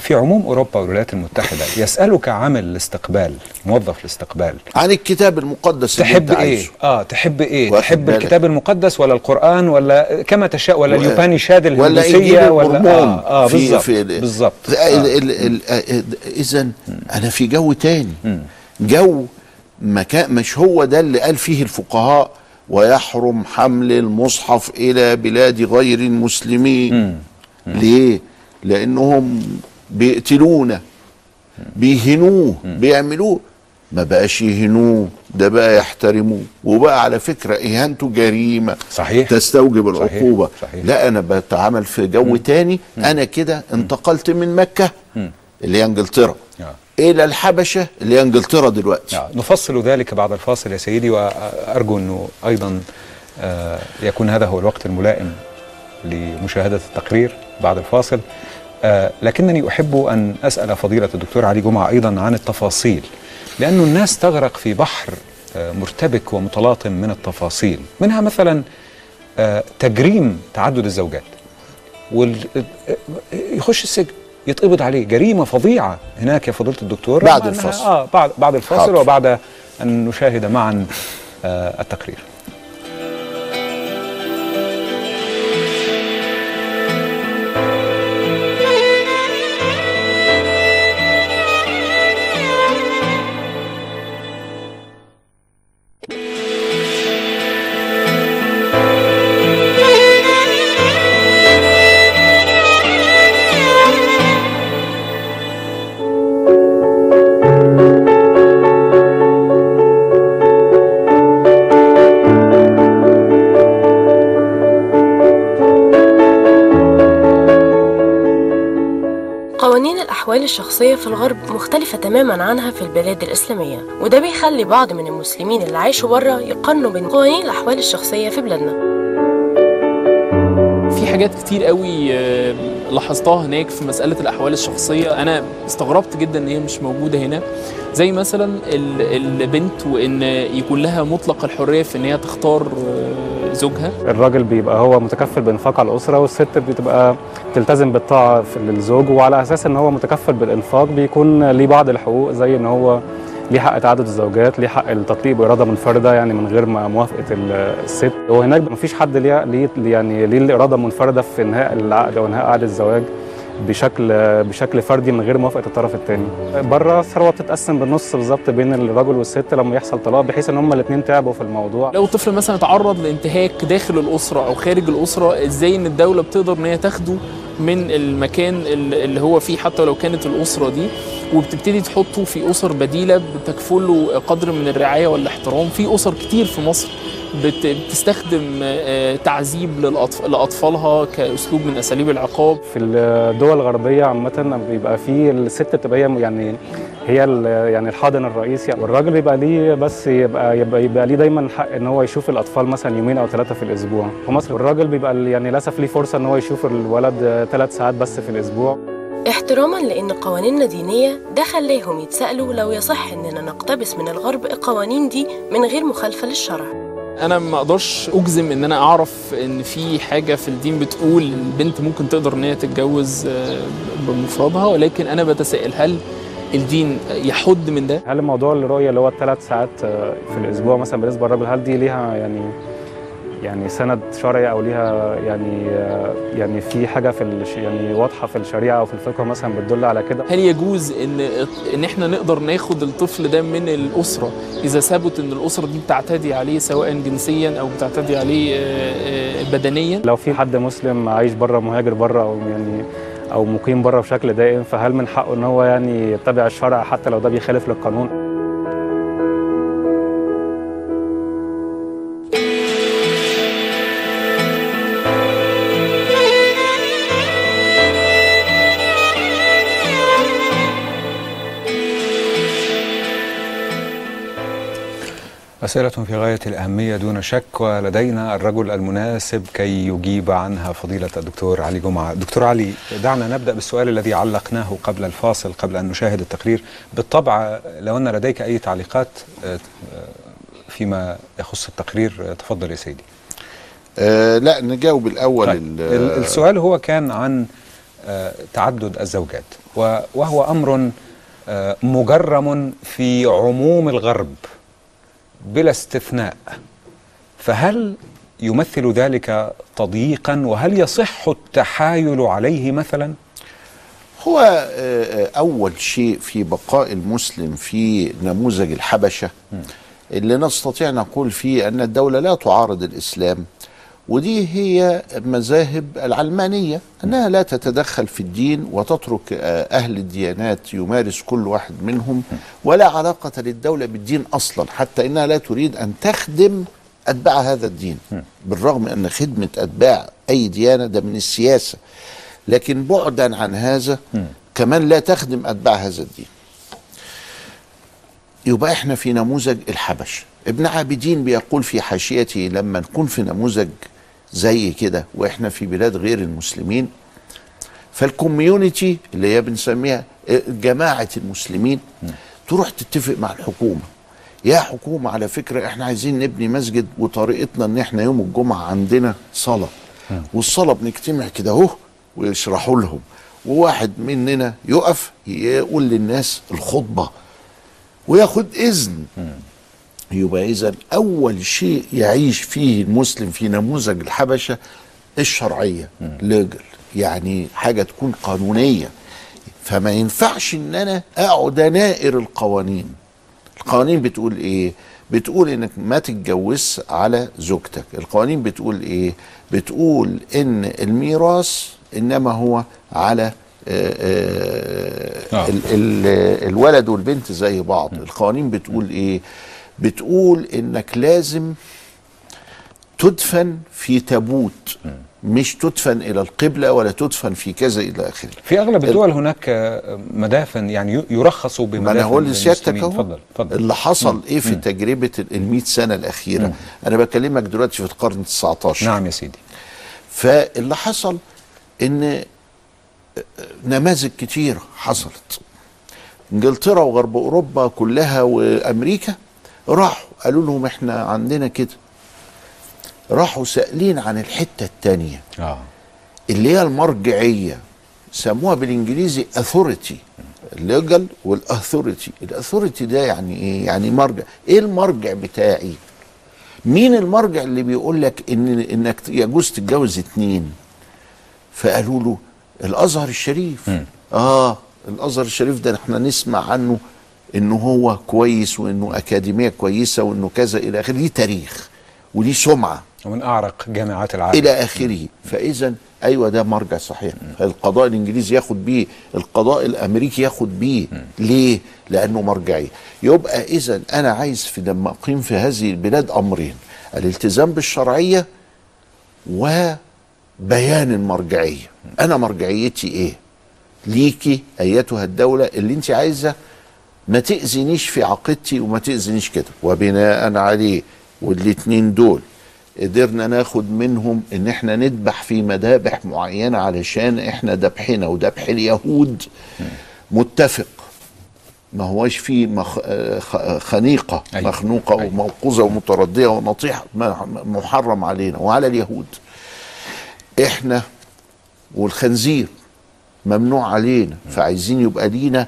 في عموم أوروبا والولايات المتحدة يسألك عامل الاستقبال موظف الاستقبال عن الكتاب المقدس اللي تحب أنت إيه؟ عايزه. آه تحب إيه؟ تحب بالك. الكتاب المقدس ولا القرآن ولا كما تشاء ولا و- اليوبانيشاد ولا الهندوسية ولا البرمون آه, آه بالظبط بالظبط ال- آه. آه، اذا أنا في جو تاني جو مكان مش هو ده اللي قال فيه الفقهاء ويحرم حمل المصحف إلى بلاد غير المسلمين ليه؟ لأنهم بيقتلونا بيهنوه بيعملوه. ما بقاش يهنوه ده بقى يحترموه. وبقى على فكرة إهانته جريمة. صحيح. تستوجب صحيح. العقوبة. صحيح. لا أنا بتعامل في جو تاني. أنا كده انتقلت من مكة اللي هي إنجلترا. آه. إلى الحبشة اللي هي إنجلترا دلوقتي. آه. نفصل ذلك بعد الفاصل يا سيدي وأرجو أنه أيضا آه يكون هذا هو الوقت الملائم لمشاهدة التقرير. بعد الفاصل آه لكنني أحب أن أسأل فضيلة الدكتور علي جمعة أيضا عن التفاصيل لأن الناس تغرق في بحر آه مرتبك ومتلاطم من التفاصيل منها مثلا آه تجريم تعدد الزوجات وال... يخش السجن يتقبض عليه جريمة فظيعة هناك يا فضيلة الدكتور بعد الفاصل. آه بعد بعد الفاصل حاضر. وبعد أن نشاهد معا آه التقرير الأحوال الشخصية في الغرب مختلفة تماما عنها في البلاد الإسلامية وده بيخلي بعض من المسلمين اللي عايشوا بره يقارنوا بين قوانين الأحوال الشخصية في بلادنا. في حاجات كتير قوي آه، لاحظتها هناك في مسألة الأحوال الشخصية. أنا استغربت جدا إن هي مش موجودة هنا. زي مثلا ال- البنت وإن يكون لها مطلق الحرية في إن هي تختار آه، زوجها؟ الراجل بيبقى هو متكفل بانفاق على الأسرة والست بتبقى تلتزم بالطاعة للزوج وعلى أساس إن هو متكفل بالإنفاق بيكون ليه بعض الحقوق زي إن هو ليه حق تعدد الزوجات ليه حق التطليق بإرادة منفردة يعني من غير ما موافقة ال- الست. وهناك مفيش حد ليه يعني ليه الإرادة منفرده في إنهاء العقد أو إنهاء عقد الزواج. بشكل بشكل فردي من غير موافقة الطرف الثاني بره الثروة بتتقسم بالنص بالظبط بين الراجل والست لما يحصل طلاق بحيث إن هم الاثنين تعبوا في الموضوع. لو الطفل مثلا اتعرض لانتهاك داخل الأسرة أو خارج الأسرة إزاي إن الدولة بتقدر إن هي تاخده من المكان ال- اللي هو فيه حتى لو كانت الأسرة دي وبتبتدي تحطه في أسر بديلة بتكفله قدر من الرعاية والاحترام؟ في أسر كتير في مصر بتستخدم آه، تعذيب لأطفالها كأسلوب من أساليب العقاب. في الدول الغربية عامة بيبقى في الست بتبقى يعني هي ال- يعني الحاضن الرئيسي. والراجل بيبقى ليه بس يبقى يبقى, يبقى ليه دايما حق إن هو يشوف الأطفال مثلا يومين أو ثلاثة في الأسبوع. في مصر الراجل بيبقى يعني للأسف ليه فرصة إن هو يشوف الولد ثلاث ساعات بس في الأسبوع. احتراما لأن قوانيننا دينية ده خلاهم يتسألوا لو يصح إننا نقتبس من الغرب القوانين دي من غير مخالفة للشرع. أنا ما أقدرش اجزم ان أنا اعرف ان في حاجة في الدين بتقول البنت ممكن تقدر إن هي تتجوز آه، بمفردها ولكن أنا بتساءل هل الدين يحد من ده؟ هل الموضوع الرؤية اللي هو الثلاث ساعات آه، في الأسبوع مثلا بالنسبة للراجل هل دي ليها يعني يعني سند شرعي أو ليها يعني يعني في حاجة في يعني واضحة في الشريعة أو في الفقه مثلا بتدل على كده؟ هل يجوز إن إن إحنا نقدر ناخد الطفل ده من الأسرة إذا ثبت إن الأسرة دي بتعتدي عليه سواء جنسيا أو بتعتدي عليه آه، آه، بدنيا؟ لو في حد مسلم عايش بره مهاجر بره أو يعني أو مقيم بره بشكل دائم فهل من حقه إن هو يعني يتبع الشرع حتى لو ده بيخالف للقانون؟ أسئلة في غاية الأهمية دون شك ولدينا الرجل المناسب كي يجيب عنها فضيلة الدكتور علي جمعة. دكتور علي دعنا نبدأ بالسؤال الذي علقناه قبل الفاصل قبل أن نشاهد التقرير. بالطبع لو أن لديك أي تعليقات آه، آه، فيما يخص التقرير آه، تفضل يا سيدي. آه لا نجاوب الأول طيب. ال- ال- السؤال هو كان عن تعدد الزوجات وهو أمر مجرم في عموم الغرب. بلا استثناء. فهل يمثل ذلك تضييقا؟ وهل يصح التحايل عليه مثلا؟ هو آه، آه، أول شيء في بقاء المسلم في نموذج الحبشة اللي نستطيع نقول فيه أن الدولة لا تعارض الإسلام. ودي هي مذاهب العلمانية أنها لا تتدخل في الدين وتترك آه، أهل الديانات يمارس كل واحد منهم ولا علاقة للدولة بالدين أصلا حتى إنها لا تريد أن تخدم أتباع هذا الدين بالرغم أن خدمة أتباع أي ديانة ده من السياسة. لكن بعدا عن هذا كمان لا تخدم أتباع هذا الدين. يبقى إحنا في نموذج الحبش ابن عابدين بيقول في حاشيته لما نكون في نموذج زي كده وإحنا في بلاد غير المسلمين. فالكوميونتي اللي هي بنسميها جماعة المسلمين تروح تتفق مع الحكومة. يا حكومة على فكرة إحنا عايزين نبني مسجد وطريقتنا ان إحنا يوم الجمعة عندنا صلاة. والصلاة بنجتمع كده اهو ويشرحوا لهم. وواحد مننا يقف يقول للناس الخطبة وياخد إذن. يبقى اذا أول شيء يعيش فيه المسلم في نموذج الحبشة الشرعية ليجل يعني حاجة تكون قانونية. فما ينفعش إن أنا أقعد أنائر القوانين. القوانين بتقول إيه؟ بتقول إنك ما تتجوزش على زوجتك. القوانين بتقول إيه؟ بتقول إن الميراث إنما هو على آه، آه، آه. ال- ال- الولد والبنت زي بعض. القوانين بتقول إيه؟ بتقول إنك لازم تدفن في تابوت. مش تدفن إلى القبلة ولا تدفن في كذا إلى آخره. في أغلب الدول هناك آه، مدافن يعني ي- يرخص ما بمدافن أنا هقول لسيادتك. أهو. اللي حصل إيه في تجربة ال 100 سنة الأخيرة؟ أنا بكلمك دلوقتي في القرن ال 19 نعم يا سيدي. فاللي حصل إن نماذج كتير حصلت. إنجلترا وغرب أوروبا كلها وأمريكا راحوا قالوا لهم إحنا عندنا كده. راحوا سائلين عن الحتة التانية. آه. اللي هي المرجعية. سموها بالإنجليزي authority ال legal وال authority ال authority ده يعني إيه؟ يعني مرجع. إيه المرجع بتاعي؟ مين المرجع اللي بيقول لك إن إنك يجوز تتجوز اتنين؟ فقالوا له الأزهر الشريف. آه الأزهر الشريف ده إحنا نسمع عنه إنه هو كويس وإنه أكاديمية كويسة وإنه كذا إلى آخره. ليه تاريخ وليه سمعة ومن أعرق جامعات العالم. إلى آخره. فاذا أيوه ده مرجع صحيح. القضاء الإنجليزي ياخد بيه القضاء الأمريكي ياخد بيه. ليه؟ لأنه مرجعي. يبقى اذا أنا عايز في لما أقيم في هذه البلاد أمرين. الالتزام بالشرعية وبيان المرجعية. أنا مرجعيتي إيه؟ ليكي أيتها الدولة اللي أنت عايزة ما تاذينيش في عقيدتي وما تاذينيش كده. وبناء عليه والاتنين دول قدرنا ناخد منهم إن إحنا نذبح في مذابح معينة علشان إحنا ذبحنا وذبح اليهود. متفق. ما هواش فيه مخ... خ- خنيقة أيوة. مخنوقة أيوة. وموقوذه ومترديه ونطيحة. ما- محرم علينا. وعلى اليهود. إحنا والخنزير ممنوع علينا. فعايزين يبقى لينا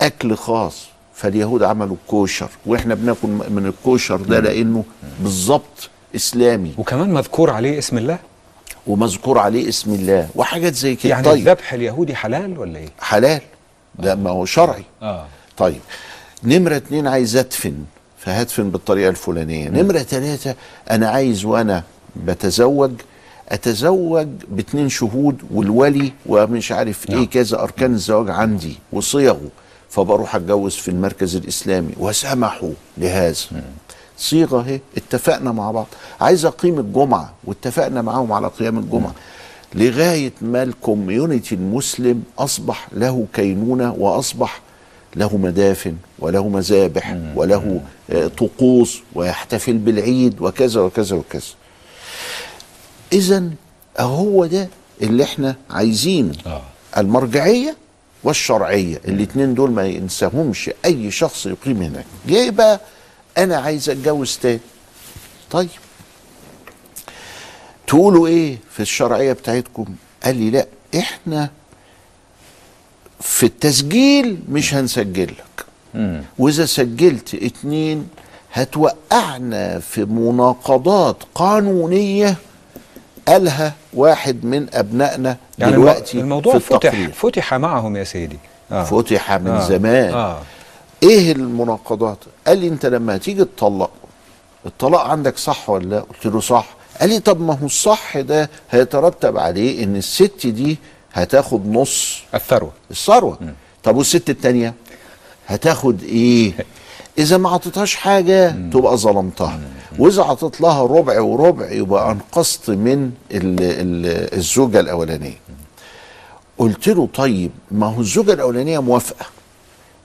أكل خاص. فاليهود عملوا الكوشر وإحنا بناكل من الكوشر ده لأنه بالظبط إسلامي. وكمان مذكور عليه اسم الله. ومذكور عليه اسم الله وحاجات زي كده. يعني طيب. الذبح اليهودي حلال ولا إيه؟ حلال. ده ما هو شرعي. آه. طيب. نمرة اتنين عايز أدفن. فهدفن بالطريقة الفلانية. نمرة تلاتة أنا عايز وأنا بتزوج أتزوج باتنين شهود والولي ومش عارف نعم. إيه كذا أركان الزواج عندي وصيغه. فبروح أتجوز في المركز الإسلامي وسمحوا لهذا. صيغة اهي اتفقنا مع بعض. عايز أقيم الجمعة واتفقنا معاهم على قيام الجمعة. لغاية ما الكوميونتي المسلم أصبح له كينونة وأصبح له مدافن وله مذابح وله آه، طقوس ويحتفل بالعيد وكذا وكذا وكذا. اذا هو ده اللي إحنا عايزينه. آه. المرجعية والشرعية. الاثنين دول ما ينساهمش أي شخص يقيم هناك. جاي بقى أنا عايز أتجوز تاني. طيب. تقولوا إيه في الشرعية بتاعتكم؟ قال لي لا إحنا في التسجيل مش هنسجل لك وإذا سجلت اتنين هتوقعنا في مناقضات قانونية قالها واحد من أبنائنا يعني دلوقتي الموضوع في التقرير. فتح فتح معهم يا سيدي. آه. فتح من آه. زمان. آه. إيه المناقضات؟ قال لي أنت لما هتيجي تطلق الطلاق عندك صح ولا لا؟ قلت له صح. قال لي طب ما هو الصح ده هيترتب عليه إن الست دي هتاخد نص الثروة. الثروة. طب والست التانية هتاخد إيه؟ إذا ما عطيتهاش حاجة تبقى ظلمتها. واذا عطيت لها ربع وربع يبقى انقذت من ال ال الزوجة الأولانية. قلت له طيب ما هو الزوجة الأولانية موافقة.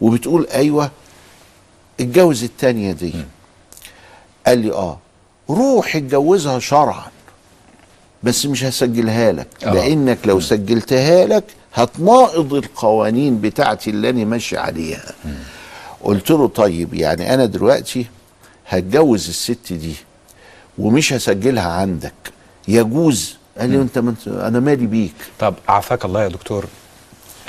وبتقول أيوه اتجوز التانية دي. قال لي آه روح اتجوزها شرعا بس مش هسجلها لك. آه. لأنك لو سجلتها لك هتناقض القوانين بتاعتي اللي أنا ماشي عليها. قلت له طيب يعني أنا دلوقتي هتجوز الست دي ومش هسجلها عندك. يجوز. قال لي انت منت... أنا مالي بيك. طب عافاك الله يا دكتور.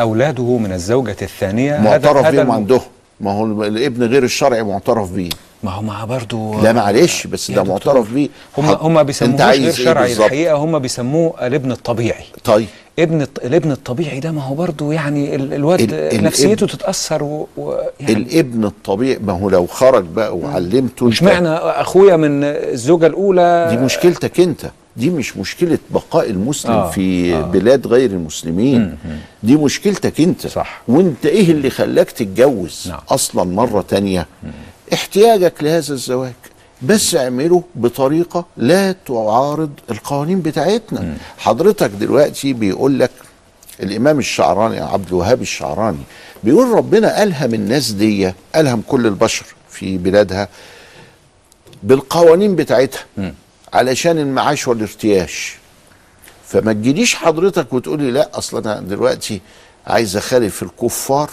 أولاده من الزوجة الثانية معترف بيهم الم- عندهم ما هو الابن غير الشرعي معترف بيه. ما هو مع برضه لا معلش بس ده معترف بيه. هم هم عايز غير إيه شرعي؟ الحقيقة هم بيسموه الابن الطبيعي. طيب. ابن الابن الطبيعي ده ما هو برضه يعني ال- الواد ال- ال- نفسيته تتأثر و... و... يعني الابن الطبيعي ما هو لو خرج بقى وعلمته مش معنى أخويا من الزوجة الأولى دي مشكلتك انت. دي مش مشكلة بقاء المسلم آه، في آه. بلاد غير المسلمين. دي مشكلتك انت. صح. وانت إيه اللي خلاك تتجوز نعم. أصلا مرة تانية؟ احتياجك لهذا الزواج. بس اعمله بطريقة لا تعارض القوانين بتاعتنا. حضرتك دلوقتي بيقول لك الإمام الشعراني عبد الوهاب الشعراني بيقول ربنا ألهم الناس دي ألهم كل البشر في بلادها بالقوانين بتاعتها علشان المعاش والارتياش. فما تجيليش حضرتك وتقولي لا أصل أنا دلوقتي عايز أخالف الكفار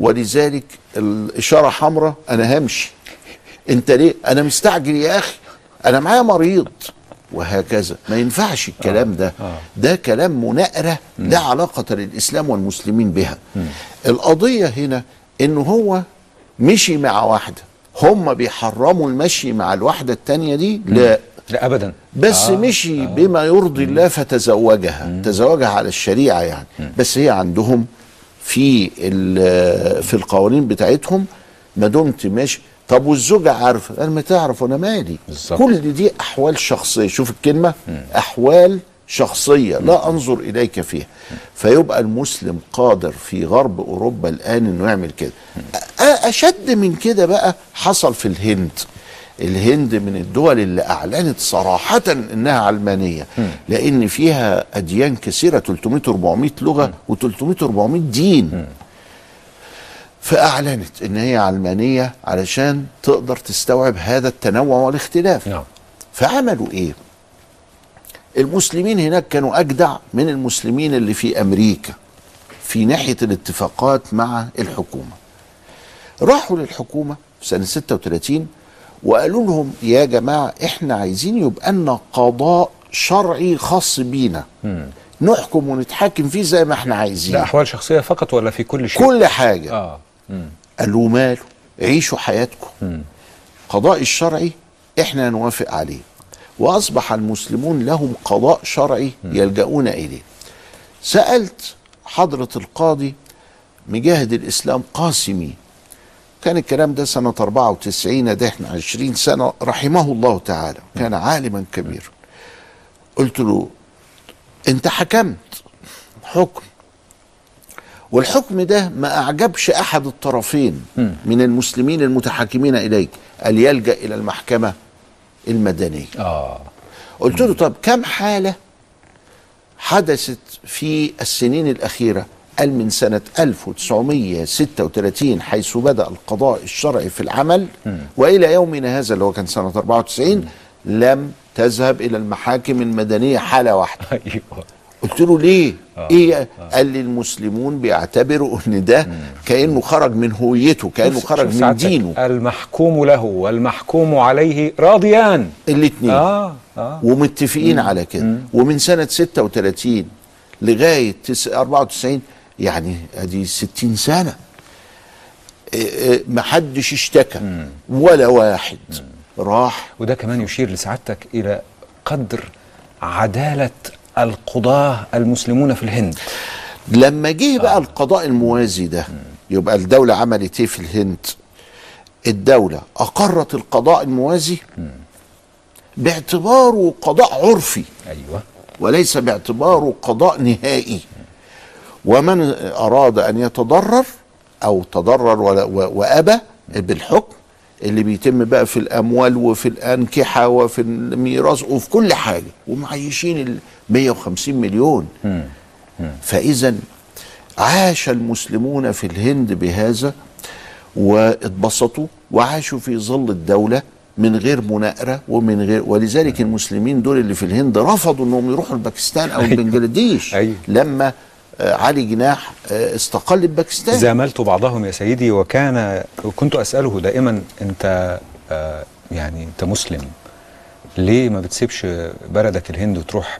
ولذلك الإشارة حمراء أنا همشي. انت ليه؟ أنا مستعجل يا أخي. أنا معايا مريض. وهكذا. ما ينفعش الكلام ده. ده كلام مناقرة. لا علاقة للإسلام والمسلمين بها. القضية هنا انه هو مشي مع واحدة. هم بيحرموا المشي مع الواحدة التانية دي؟ لا. لا ابدا. بس آه. مشي آه. بما يرضي الله فتزوجها. مم. تزوجها على الشريعة يعني. مم. بس هي عندهم في في القوانين بتاعتهم ما دمت ماشي. طب والزوجة عارفة؟ أنا ما تعرف وأنا مالي. بالظبط. كل دي أحوال شخصية. شوف الكلمة. أحوال شخصية. لا أنظر إليك فيها. فيبقى المسلم قادر في غرب أوروبا الآن إنه يعمل كده. أشد من كده بقى حصل في الهند. الهند من الدول اللي أعلنت صراحة إنها علمانية. لأن فيها أديان كثيرة 300 400 لغة و300 400 دين. فأعلنت إن هي علمانية علشان تقدر تستوعب هذا التنوع والاختلاف. نعم. فعملوا إيه؟ المسلمين هناك كانوا أجدع من المسلمين اللي في أمريكا في ناحية الاتفاقات مع الحكومة. راحوا للحكومة في سنة 36 وقالوا لهم يا جماعة إحنا عايزين يبقى لنا قضاء شرعي خاص بينا. نحكم ونتحاكم فيه زي ما إحنا عايزين. ده أحوال شخصية فقط ولا في كل شيء؟ كل حاجة. آه قالوا ماله؟ عيشوا حياتكم. قضاء الشرعي إحنا نوافق عليه. وأصبح المسلمون لهم قضاء شرعي يلجؤون إليه. سألت حضرة القاضي مجاهد الإسلام قاسمي كان الكلام ده سنة 94 ده إحنا 20 سنة رحمه الله تعالى كان عالما كبيرا. قلت له أنت حكمت حكم والحكم ده ما أعجبش أحد الطرفين من المسلمين المتحاكمين إليك قال يلجأ إلى المحكمة المدنية. آه. قلت له طب كم حالة حدثت في السنين الأخيرة؟ قال من سنة 1936 حيث بدأ القضاء الشرعي في العمل وإلى يومنا هذا اللي هو كان سنة 94 لم تذهب إلى المحاكم المدنية حالة واحدة. أيوه. قلت له ليه؟ إيه؟ قال لي المسلمون بيعتبروا إن ده كأنه خرج من هويته، كأنه خرج من دينه. المحكوم له والمحكوم عليه راضيان. الاثنين آه آه. ومتفقين على كده. ومن سنة 36 لغاية تس- 94 يعني أدي 60 سنة إيه إيه محدش اشتكى ولا واحد راح. وده كمان يشير لسعادتك إلى قدر عدالة القضاة المسلمون في الهند. لما جه بقى القضاء الموازي ده يبقى الدولة عملت إيه في الهند؟ الدولة أقرت القضاء الموازي باعتباره قضاء عرفي. أيوه. وليس باعتباره قضاء نهائي. ومن أراد أن يتضرر أو تضرر وأبى بالحكم اللي بيتم بقى في الأموال وفي الأنكحة وفي الميراث وفي كل حاجة ومعيشين ال 150 مليون. فإذا عاش المسلمون في الهند بهذا واتبسطوا وعاشوا في ظل الدولة من غير مناقرة ومن غير ولذلك المسلمين دول اللي في الهند رفضوا إنهم يروحوا الباكستان أو البنجلاديش أيوة. لما علي جناح آه، استقل الباكستان زاملت بعضهم يا سيدي وكان وكنت أسأله دائما أنت آه يعني أنت مسلم ليه ما بتسيبش بلدك الهند وتروح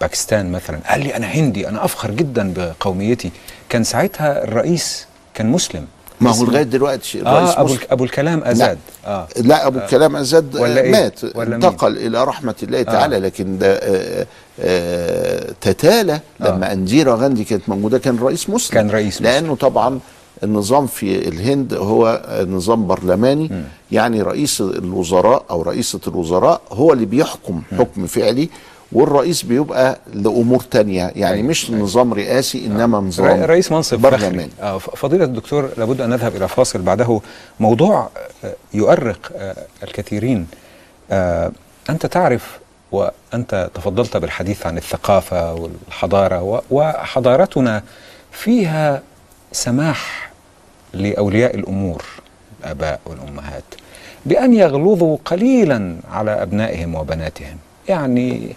باكستان مثلا؟ قال لي أنا هندي أنا أفخر جدا بقوميتي. كان ساعتها الرئيس كان مسلم. ما هو لغاية دلوقتي الرئيس آه أبو. الك- أبو الكلام أزاد. آه. لا أبو الكلام أزاد ولا إيه؟ مات. ولا مين؟ انتقل إلى رحمة الله تعالى لكن ده آه، آه، تتالى لما انديرا غاندي كانت موجودة كان رئيس مسلم. كان رئيس مسلم. لأنه طبعا النظام في الهند هو نظام برلماني. يعني رئيس الوزراء أو رئيسة الوزراء هو اللي بيحكم حكم فعلي. والرئيس بيبقى لأمور تانية. يعني أيوة، مش نظام رئاسي إنما نظام رئ- رئيس منصب برلماني آه ف- فضيلة الدكتور لابد أن نذهب إلى فاصل. بعده موضوع آه، يؤرق آه، الكثيرين. آه، أنت تعرف وأنت تفضلت بالحديث عن الثقافة والحضارة و- وحضارتنا فيها سماح لأولياء الأمور الآباء والأمهات بأن يغلظوا قليلا على أبنائهم وبناتهم. يعني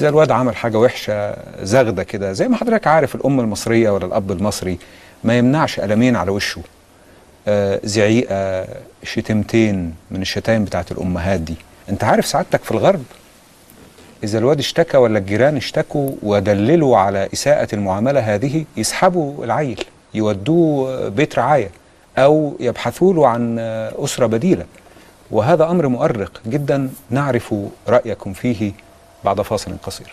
إذا الواد عمل حاجة وحشة زغدة كده زي ما حضرتك عارف الأم المصرية ولا الأب المصري ما يمنعش قلمين على وشه. آه زعيقة شتمتين من الشتايم بتاعت الأمهات دي. أنت عارف سعادتك في الغرب؟ إذا الواد اشتكى ولا الجيران اشتكوا ودللوا على إساءة المعاملة هذه يسحبوا العيل يودوه بيت رعاية أو يبحثوا له عن أسرة بديلة. وهذا أمر مؤرق جدا نعرف رأيكم فيه. بعد فاصل قصير.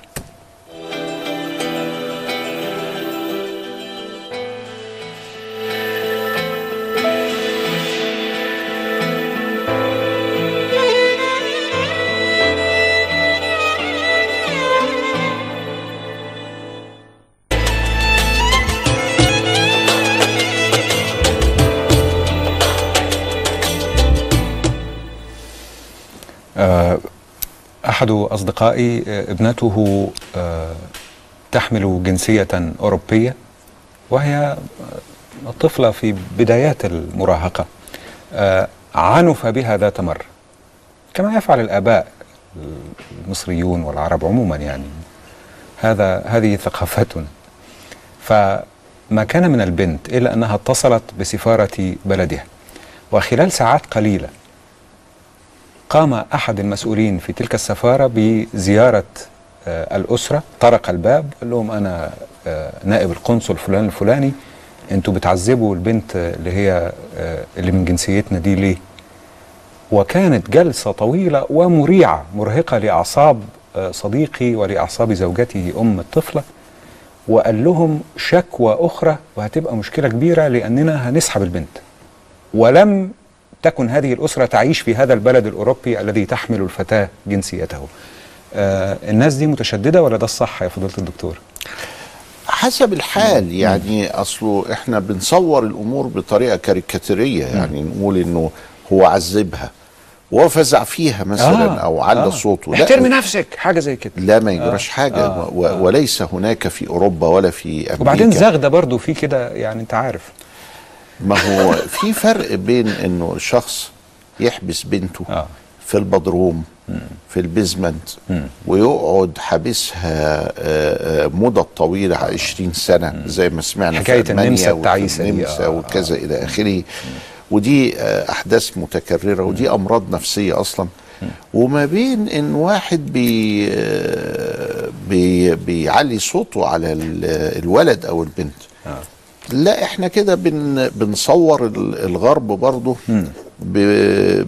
أحد أصدقائي آه، ابنته آه، تحمل جنسية أوروبية وهي آه، طفلة في بدايات المراهقة. عنف بها ذات مرة كما يفعل الآباء المصريون والعرب عموما يعني. هذا هذه ثقافتنا فما كان من البنت إلا أنها اتصلت بسفارة بلدها. وخلال ساعات قليلة قام أحد المسؤولين في تلك السفارة بزيارة آه، الأسرة طرق الباب قال لهم أنا آه، نائب القنصل فلان الفلاني أنتوا بتعذبوا البنت اللي هي آه، اللي من جنسيتنا دي ليه؟ وكانت جلسة طويلة ومريعة مرهقة لأعصاب صديقي ولأعصاب زوجته أم الطفلة وقال لهم شكوى أخرى وهتبقى مشكلة كبيرة لأننا هنسحب البنت. ولم تكن هذه الأسرة تعيش في هذا البلد الأوروبي الذي تحمل الفتاة جنسيته. آه الناس دي متشددة ولا ده الصح يا فضيلة الدكتور؟ حسب الحال يعني اصله إحنا بنصور الأمور بطريقة كاريكاتيرية يعني نقول إنه هو عذبها وهو فزع فيها مثلا أو على صوته. لا احترمي نفسك حاجة زي كده. لا ما يجراش حاجة آه، آه. وليس هناك في أوروبا ولا في أمريكا. وبعدين زغدة برضو في كده يعني أنت عارف. ما هو في فرق بين إنه شخص يحبس بنته آه. في البدروم في ال basement ويقعد حابسها آه، آه، مدة طويلة 20 سنة زي ما سمعنا حكاية في النمسا التعيسة النمسا آه، وكذا إلى آخره. ودي آه، أحداث متكررة ودي أمراض نفسية أصلا. وما بين إن واحد بي آه، بي بيعلي صوته على ال- الولد أو البنت. لا إحنا كده بن بنصور ال- الغرب برضه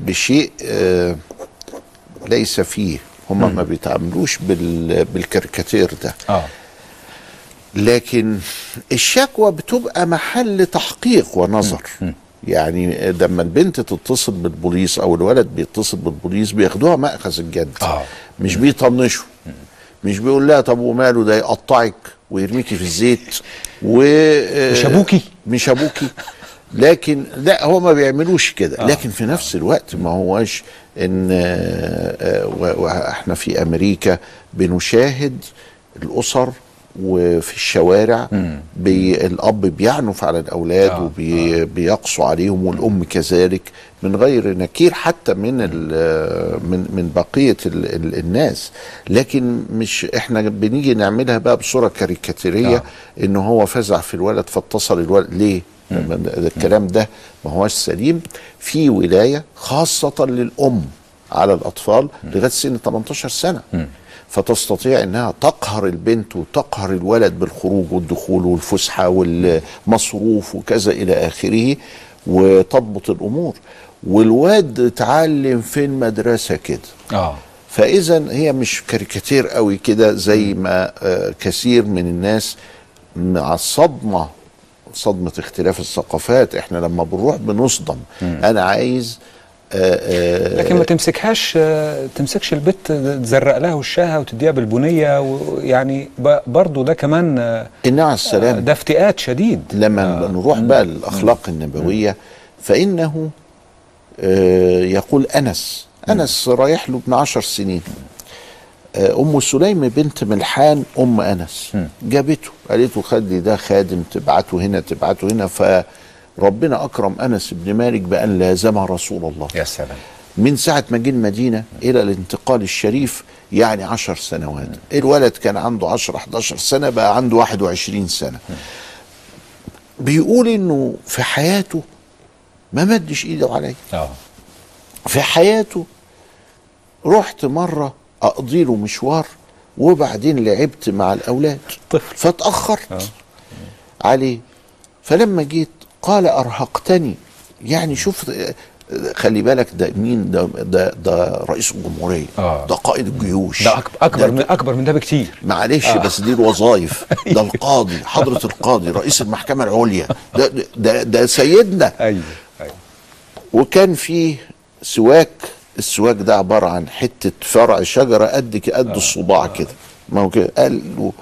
بشيء آه، ليس فيه هم ما بيتعاملوش بال- بالكاريكاتير ده. آه. لكن الشكوى بتبقى محل تحقيق ونظر. يعني لما البنت تتصل بالبوليس أو الولد بيتصل بالبوليس بياخدوها مأخذ الجد. آه. مش بيطنشوا. مش بيقول لها طب وماله؟ ده يقطعك. ويرميكي في الزيت و مش أبوكي؟ مش ابوكي لكن لا هو ما بيعملوش كده. لكن في نفس الوقت ما هوش إن آه، آه، وإحنا في أمريكا بنشاهد الأسر وفي الشوارع بي الأب بيعنف على الأولاد آه، وبيقسو عليهم والأم كذلك من غير نكير حتى من من من بقية ال ال الناس. لكن مش إحنا بنيجي نعملها بقى بصورة كاريكاتيرية آه. إن هو فزع في الولد فاتصل الولد. ليه؟ الكلام ده ما هوش سليم. في ولاية خاصة للأم على الأطفال لغاية سن 18 سنة. فتستطيع إنها تقهر البنت وتقهر الولد بالخروج والدخول والفسحة والمصروف وكذا إلى آخره وتضبط الأمور. والواد اتعلم في المدرسة كده. آه. فإذا هي مش كاريكاتير قوي كده زي ما آه، كثير من الناس مع الصدمه صدمة اختلاف الثقافات. إحنا لما بنروح بنصدم. أنا عايز لكن ما تمسكهاش آه، تمسكش البت تزرق لها وشها وتديها بالبنية ويعني ب- برضو ده كمان آه، النبي عليه السلام ده افتئات شديد. لما نروح بقى للأخلاق النبوية فإنه آه، يقول أنس أنس رايح له ابن عشر سنين. آه، أم سليم بنت ملحان أم أنس. جابته قالت له خلي ده خادم تبعته هنا تبعته هنا. فربنا أكرم أنس بن مالك بأن لازم رسول الله. يا سلام. من ساعة ما جه المدينة إلى الانتقال الشريف يعني عشر سنوات. الولد كان عنده عشر 11 سنة بقى عنده 21 سنة. بيقول إنه في حياته ما مدش إيده عليا. آه. في حياته رحت مرة أقضي له مشوار وبعدين لعبت مع الأولاد. طفل. فاتأخرت عليه. فلما جيت قال أرهقتني. يعني شوف خلي بالك ده مين؟ ده ده, ده رئيس الجمهورية آه. ده قائد الجيوش. ده أكبر من أكبر من ده بكتير. معلش آه. بس دي الوظائف. ده القاضي حضرة القاضي رئيس المحكمة العليا. ده ده, ده سيدنا. أيوه أيوه. وكان فيه سواك. السواك ده عبارة عن حتة فرع شجرة قد قد الصباع كده. ما هو كده. قال له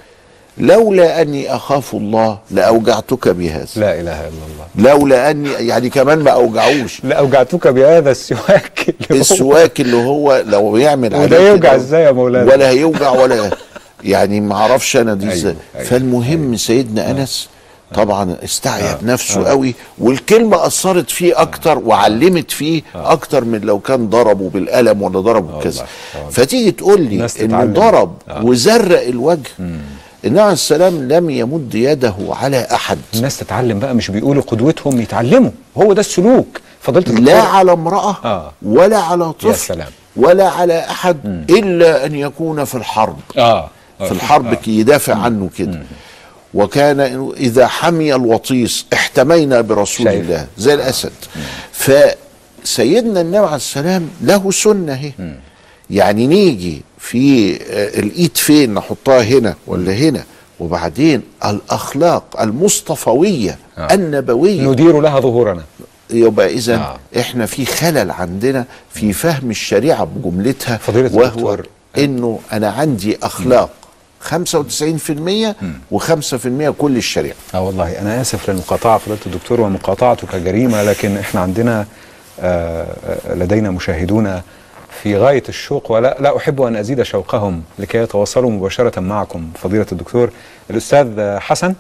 لولا أني أخاف الله لأوجعتك بهذا. لا إله إلا الله. لولا أني يعني كمان ما أوجعوش. لا اوجعتك بهذا السواك السواك اللي هو لو يعمل عليه وده يوجع إزاي يا مولانا؟ ولا هيوجع ولا يعني ما أعرفش أنا دي أيوة، إزاي. أيوة، فالمهم سيدنا أنس طبعا استعيب نفسه آه. قوي والكلمة أثرت فيه أكتر وعلمت فيه أكتر من لو كان ضربه بالقلم ولا ضربه بكذا. فتيجي تقول لي انه. ضرب آه. وزرق الوجه النبي عليه السلام لم يمد يده على أحد. الناس تتعلم بقى مش بيقولوا قدوتهم يتعلموا. هو ده السلوك. فضلت لا على امرأة آه. ولا على طفل سلام. ولا على أحد إلا أن يكون في الحرب. آه. في الحرب كي يدافع عنه كده. وكان إذا حمي الوطيس احتمينا برسول شايف. الله زي الأسد. فسيدنا النبي عليه السلام له سنة هي. يعني نيجي في آه، الإيد فين نحطها هنا ولا هنا وبعدين الأخلاق المصطفوية آه. النبوية ندير لها ظهورنا يبقى إذا آه. آه. إحنا في خلل عندنا في فهم الشريعة بجملتها فضيلة وهو الدكتور. إنه أنا عندي أخلاق 95% و5% كل الشريعة آه والله أنا آسف للمقاطعه فضيلة الدكتور ومقاطعتك جريمة لكن إحنا عندنا آه، آه، لدينا مشاهدون في غاية الشوق ولا لا أحب أن أزيد شوقهم لكي يتواصلوا مباشرة معكم فضيلة الدكتور الأستاذ حسن.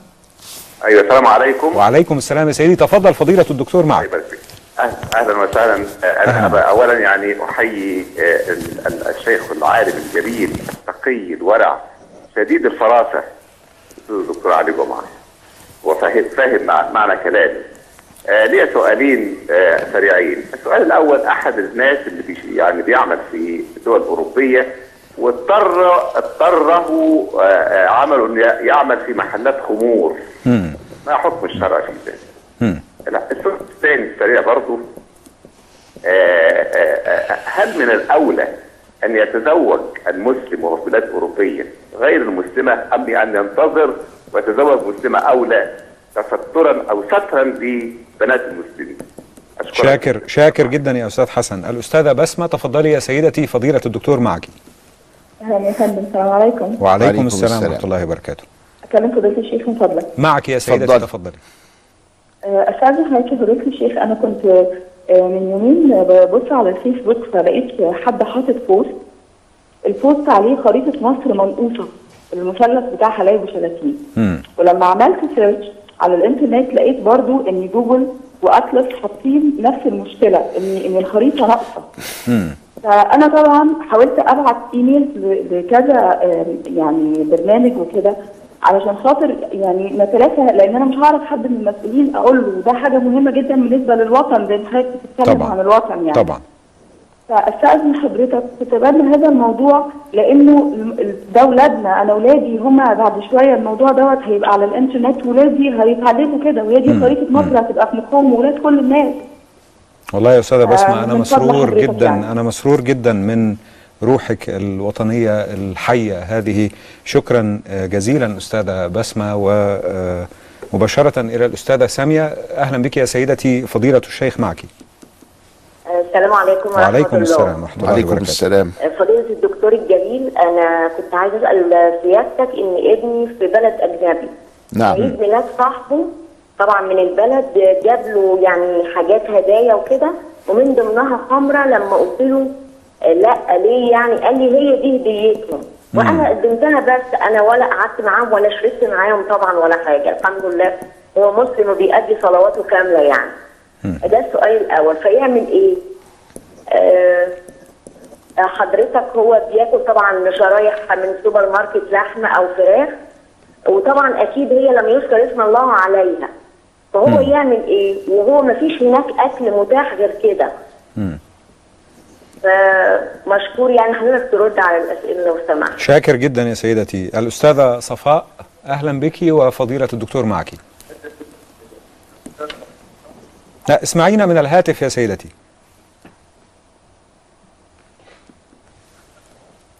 أيوه السلام عليكم. وعليكم السلام يا سيدي. تفضل فضيلة الدكتور معك. أهلا- أهلا وسهلا. أنا أهلا. أبقى اولا يعني أحيي ال- الشيخ العالم الجليل التقي الورع شديد الفراسة. الدكتور علي جمعة. مع- معنى كلامي. آه لي سؤالين آه سريعين. السؤال الأول أحد الناس اللي بيش يعني بيعمل في دول اوروبيه واضطر اضطره آه عمله إنه يعمل في محلات خمور. ما حكم الشرع في ذلك. لا السؤال الثاني السريع آه، هل من الأولى أن يتزوج المسلم وهو في بلاد أوروبية غير المسلمة أم أن ينتظر ويتزوج مسلمة أولى تسترا أو سترا لبنات المسلمين. أشكرك. شاكر شاكر جدا يا أستاذ حسن. الأستاذة بسمة تفضلي يا سيدتي فضيلة الدكتور معك. أهلا يا فندم السلام عليكم. وعليكم وعليكم السلام السلام. ورحمة الله وبركاته. أكلم فضيلة الشيخ من فضلك. معك يا سيدتي. تفضلي. آه، استاذن حضرتك يا فضيلة الشيخ أنا كنت آه، من يومين ببص على الفيسبوك فلقيت حد حاطط post. ال post عليه خريطة مصر منقوصة. المثلث بتاع حلايب وشلاتين مم. ولما عملت search على الإنترنت لقيت برضو إن جوجل وأطلس حاطين نفس المشكلة ان إن الخريطة ناقصة. فأنا طبعا حاولت أبعت ايميل لكذا يعني برنامج وكده علشان خاطر يعني نتلافى لأن أنا مش هعرف حد من المسؤولين أقول له ده حاجة مهمة جدا بالنسبة للوطن ما حضرتك بتتكلم. عن الوطن يعني طبعا فأستأذن حضرتك تتبنى هذا الموضوع لأنه ده اولادنا أنا اولادي هما بعد شوية الموضوع دوت هيبقى على الإنترنت ولادي هيتعلموا كده وهي دي خريطه مصر هتبقى في مخهم ولاد كل الناس. والله يا أستاذة بسمه آه، أنا مسرور جدا يعني. أنا مسرور جدا من روحك الوطنية الحية هذه. شكرا آه، جزيلا أستاذة بسمة ومباشره إلى الأستاذة سامية. أهلا بك يا سيدتي فضيلة الشيخ معك. السلام عليكم ورحمة وعليكم الله. السلام ورحمة الله وعليكم وبركاته. السلام. فضيلة الدكتور الجليل أنا كنت عايزة أسأل سيادتك إن ابني في بلد أجنبي. نعم. عيد ميلاد صاحبه طبعا من البلد جاب له يعني حاجات هدايا وكده ومن ضمنها خمرة لما قلت له آه، لا ليه يعني؟ قال لي هي دي هديتهم. وأنا قدمتها بس أنا ولا قعدت معاهم ولا شربت معاهم طبعا ولا حاجة الحمد لله. هو مسلم وبيأدي صلواته كاملة يعني. ده السؤال الأول. فيعمل إيه؟ آه حضرتك هو بياكل طبعا شرايح من سوبر ماركت لحمة أو فراخ وطبعا أكيد هي لم يذكر اسم الله عليها. فهو يعمل إيه؟ وهو ما فيش هناك أكل متاح غير كده. فمشكور يعني حضرتك ترد على الأسئلة لو سمحت. شاكر جدا يا سيدتي. الأستاذة صفاء أهلا بك وفضيلة الدكتور معك. لا اسمعينا من الهاتف يا سيدتي.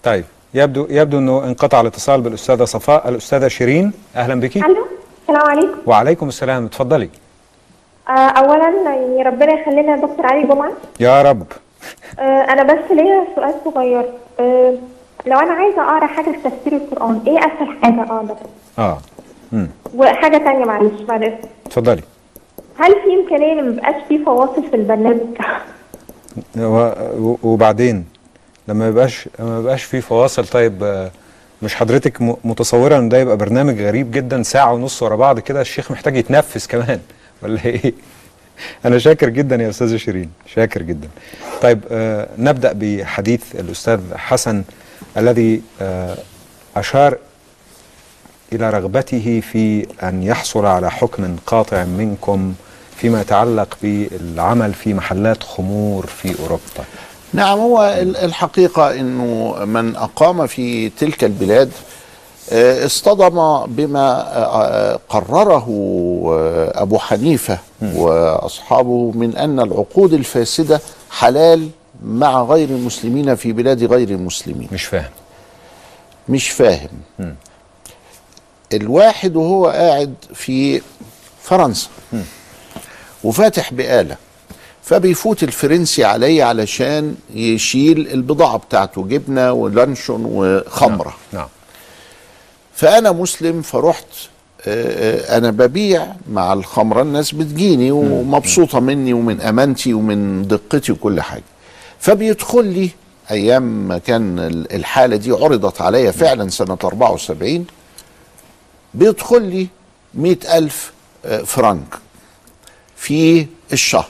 طيب يبدو يبدو إنه انقطع الاتصال بالأستاذة صفاء. الأستاذة شيرين أهلا بك. ألو السلام عليكم. وعليكم السلام. اتفضلي. آه اولا يعني ربنا يخلينا دكتور علي جمعة. يا رب. آه أنا بس ليا سؤال صغير. آه لو أنا عايزة أقرأ حاجة في تفسير القرآن إيه أسهل حاجة أقدر آه. امم وحاجة تانية معلش بعد إذنك. اتفضلي. هل في إمكانية إن ميبقاش في فواصل في البرنامج وبعدين لما يبقاش لما يبقاش في فواصل طيب آه، مش حضرتك متصورة إن ده يبقى برنامج غريب جدا ساعة ونص ورا بعض كده الشيخ محتاج يتنفس كمان ولا إيه؟ أنا شاكر جدا يا أستاذة شيرين شاكر جدا. طيب آه نبدأ بحديث الأستاذ حسن الذي آه أشار إلى رغبته في أن يحصل على حكم قاطع منكم فيما يتعلق بالعمل في محلات خمور في أوروبا. نعم هو ال- الحقيقة أنه من أقام في تلك البلاد آه، اصطدم بما آه، قرره آه، أبو حنيفة وأصحابه من أن العقود الفاسدة حلال مع غير المسلمين في بلاد غير المسلمين. مش فاهم. مش فاهم. الواحد وهو قاعد في فرنسا. وفاتح بقالة فبيفوت الفرنسي عليه علشان يشيل البضاعة بتاعته جبنة ولانشون وخمرة. نعم فأنا مسلم فرحت آه، آه، أنا ببيع مع الخمرة الناس بتجيني ومبسوطة مني ومن أمانتي ومن دقتي وكل حاجة. فبيدخل لي أيام ما كان ال- الحالة دي عرضت عليا فعلا سنة 74 بيدخل لي مئة ألف آه، فرنك. في الشهر.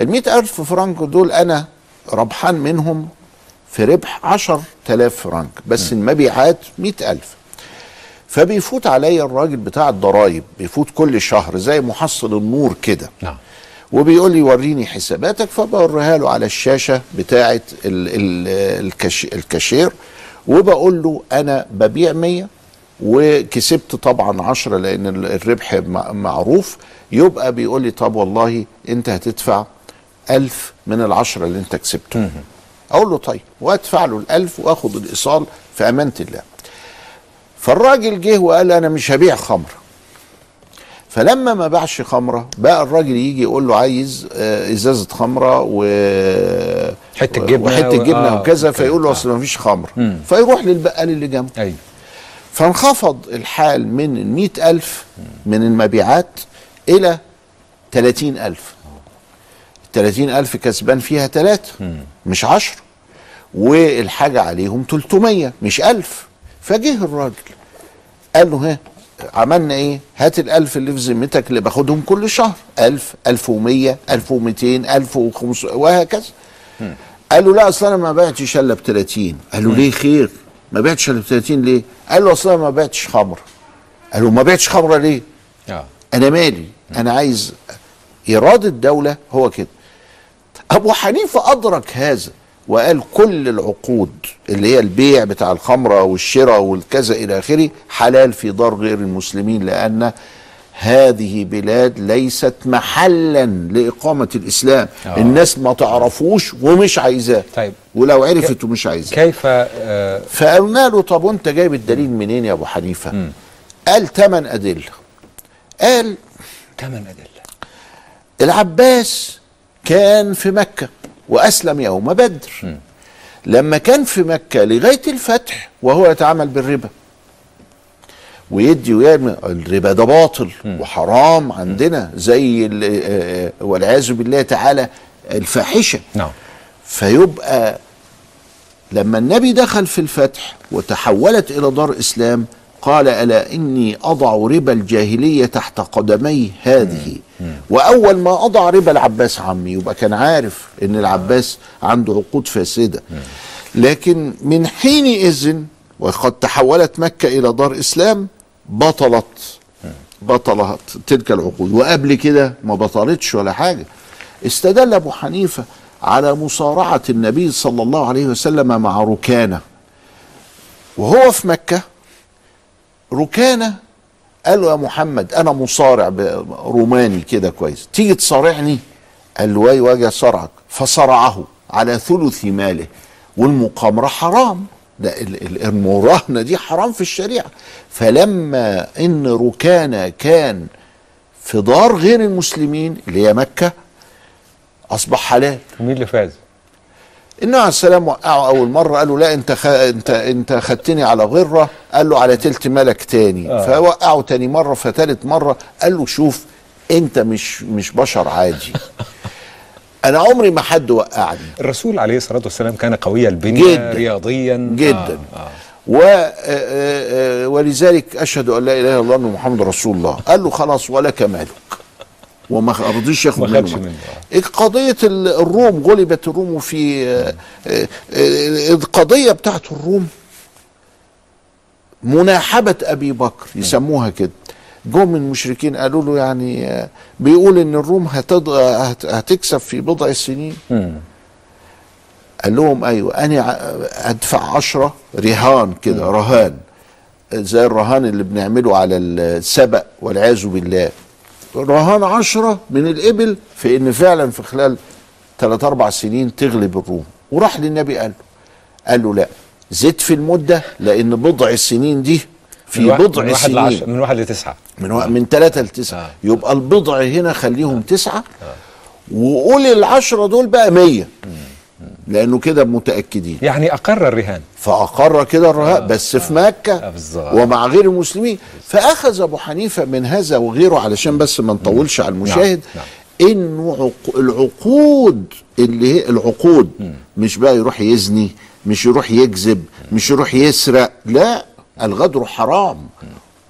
المئة ألف فرنك دول أنا ربحان منهم في ربح عشر تلاف فرنك بس المبيعات مئة ألف. فبيفوت عليا الراجل بتاع الضرايب بيفوت كل شهر زي محصل النور كده. نعم. وبيقول لي وريني حساباتك فبوريها له على الشاشة بتاعة الكاشير وبقول له أنا ببيع 100 وكسبت طبعا 10 لأن ال- الربح مع- معروف. يبقى بيقول لي طب والله أنت هتدفع 1000 من العشرة اللي أنت كسبته. أقول له طيب وأدفع له الألف وأخد الأيصال في أمانة الله. فالراجل جه وقال أنا مش هبيع خمر فلما ما باعش خمرة بقى الراجل يجي يقول له عايز آه، إزازة خمرة و حتة جبنة وحتة و- جبنه آه، وكذا. فيقول له آه. أصل ما فيش خمر مم. فيروح للبقال اللي جنبه. أيوه. فانخفض الحال من المئة ألف من المبيعات إلى تلاتين ألف. التلاتين ألف كسبان فيها تلاتة مش عشر والحاجة عليهم تلتمية مش ألف. فجه الراجل قال له ها عملنا إيه؟ هات الألف اللي في ذمتك اللي باخدهم كل شهر. ألف ألف ومية ألف ومتين ألف وخمسمية وهكذا. قال له لا أصل أنا ما بعتش إلا ب 30 قال له ليه خير؟ ما بعتش الا ب 30 ليه؟ قال له أصل أنا ما بعتش خمر. قال له ما بعتش خمره ليه؟ آه. أنا مالي؟ أنا عايز إيراد الدولة هو كده. أبو حنيفة أدرك هذا وقال كل العقود اللي هي البيع بتاع الخمرة والشراء والكذا إلى آخره حلال في دار غير المسلمين لأن هذه بلاد ليست محلا لإقامة الإسلام. آه. الناس ما تعرفوش ومش عايزاه. طيب. ولو عرفت ومش عايزاه. كيف آه فقلنا له طب وانت جايب الدليل منين يا أبو حنيفة؟ قال ثمان أدلة. قال ثمان أدلة. العباس كان في مكة وأسلم يوم بدر. لما كان في مكة لغاية الفتح وهو يتعامل بالربا. ويدي ويعمل. الربا ده باطل وحرام عندنا زي ال- آه، والعياذ بالله تعالى الفاحشة. نعم. فيبقى لما النبي دخل في الفتح وتحولت إلى دار إسلام قال ألا إني أضع ربا الجاهلية تحت قدمي هذه؟ وأول ما أضع ربا العباس عمي يبقى كان عارف إن العباس عنده عقود فاسدة. لكن من حينئذ وقد تحولت مكة إلى دار إسلام بطلت بطلت تلك العقود. وقبل كده ما بطلتش ولا حاجة. استدل أبو حنيفة على مصارعة النبي صلى الله عليه وسلم مع ركانة. وهو في مكة ركانة قال له يا محمد أنا مصارع روماني كده كويس. تيجي تصارعني؟ قال له أيوه أجي أصارعك. فصرعه على ثلث ماله والمقامرة حرام. ده ال- ال- المراهنة دي حرام في الشريعة. فلما إن ركانه كان في دار غير المسلمين اللي هي مكة أصبح حلال. ومين اللي فاز؟ النبي عليه السلام وقعه أول مرة قال له لا أنت خ... أنت أنت خدتني على غرة. قال له على تلت ملك تاني. آه. فوقعه تاني مرة فتالت مرة. قال له شوف أنت مش مش بشر عادي. أنا عمري ما حد وقعني الرسول عليه الصلاة والسلام كان قوي البنية جداً. رياضيا جدا آه. آه. و آه، آه، ولذلك أشهد أن لا إله إلا الله وأن محمد رسول الله قال له خلاص ولك مالك وما رضيش ياخد منه. منه، قضية ال- الروم غلبت الروم في آه، آه، آه، القضية بتاعت الروم مناحبة أبي بكر يسموها كده جم من المشركين قالوا له يعني آه، بيقول إن الروم هتض... هت... هتكسب في بضع سنين. قال لهم أيوه أنا أدفع عشرة رهان كده رهان زي الرهان اللي بنعمله على السبق والعياذ بالله. رهان عشرة من الإبل في إن فعلا في خلال ثلاث أربع سنين تغلب الروم. وراح للنبي قال له قال له لا زد في المدة لأن بضع السنين دي في بضع من واحد سنين. لعشرة من واحد لتسعة. من و... من ثلاثة لتسعة. آه. يبقى البضع هنا خليهم تسعة وقول العشرة دول بقى مية. لأنه كده متأكدين. يعني أقر الرهان. فأقر كده الرهاء بس في مكة آه،. ومع غير المسلمين. فأخذ أبو حنيفة من هذا وغيره علشان بس ما نطولش على المشاهد نعم. إنه عق- العقود اللي هي العقود مش بقى يروح يزني مش يروح يكذب مش يروح يسرق لا. الغدر حرام.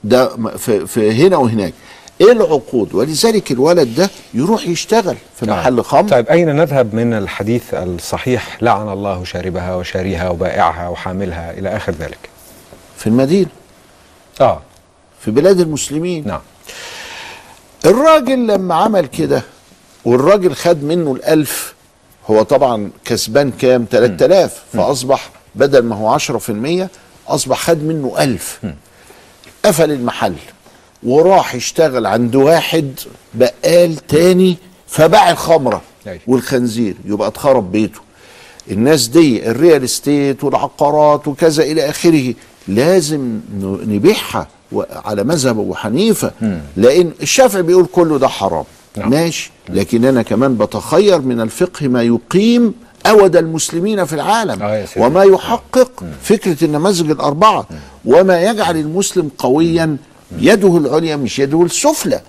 ده في, في هنا وهناك. إيه العقود؟ ولذلك الولد ده يروح يشتغل في نعم. محل خمر. طيب أين نذهب من الحديث الصحيح؟ لعن الله شاربها وشاريها وبائعها وحاملها إلى آخر ذلك. في المدينة. آه. في بلاد المسلمين. نعم. الراجل لما عمل كده والراجل خد منه الألف هو طبعا كسبان كام؟ 3000 فأصبح بدل ما هو 10% أصبح خد منه ألف. قفل المحل وراح يشتغل عند واحد بقال تاني فباع الخمرة أيوة. والخنزير. يبقى اتخرب بيته. الناس دي الريال استيت والعقارات وكذا إلى آخره. لازم نبيعها على مذهب أبو حنيفة. لأن الشافعي بيقول كله ده حرام. نعم. ماشي. لكن أنا كمان بتخير من الفقه ما يقيم أود المسلمين في العالم آه. وما يحقق فكرة النماذج الأربعة وما يجعل المسلم قويا يده العليا مش يده السفلى.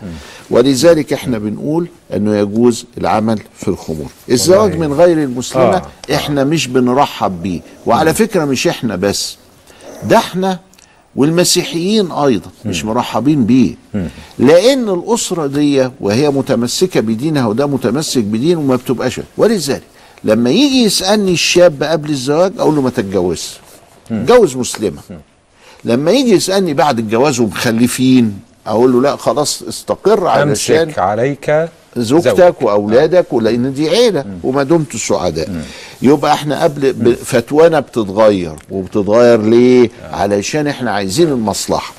ولذلك إحنا بنقول إنه يجوز العمل في الخمور. الزواج. من غير المسلمة آه. إحنا مش بنرحب بيه. وعلى فكرة مش إحنا بس. ده إحنا والمسيحيين أيضا مش مرحبين بيه. لأن الأسرة دي وهي متمسكة بدينها وده متمسك بدينه ما بتبقاش. ولذلك لما يجي يسألني الشاب قبل الزواج أقول له ما تتجوزش اتجوز مسلمة. لما يجي يسألني بعد الجواز ومخلفين أقول له لا خلاص استقر علشان أمسك عليك زوجتك وأولادك ولأن دي عيلة وما دمت سعداء. يبقى إحنا قبل فتوانا بتتغير. وبتتغير ليه؟ علشان إحنا عايزين المصلحة.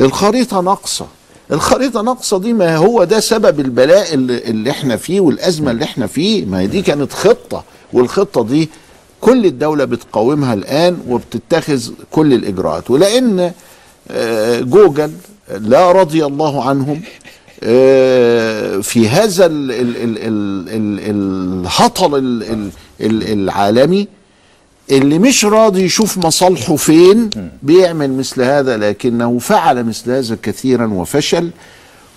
الخريطة ناقصة. الخريطة ناقصة دي ما هو ده سبب البلاء اللي, اللي إحنا فيه والأزمة اللي إحنا فيه. ما هي دي كانت خطة والخطة دي كل الدولة بتقاومها الآن وبتتخذ كل الإجراءات. ولأن آه، جوجل لا رضي الله عنهم آه، في هذا ال- ال- ال- ال- ال- الهطل ال- ال- ال- العالمي اللي مش راضي يشوف مصالحه فين بيعمل مثل هذا لكنه فعل مثل هذا كثيرا وفشل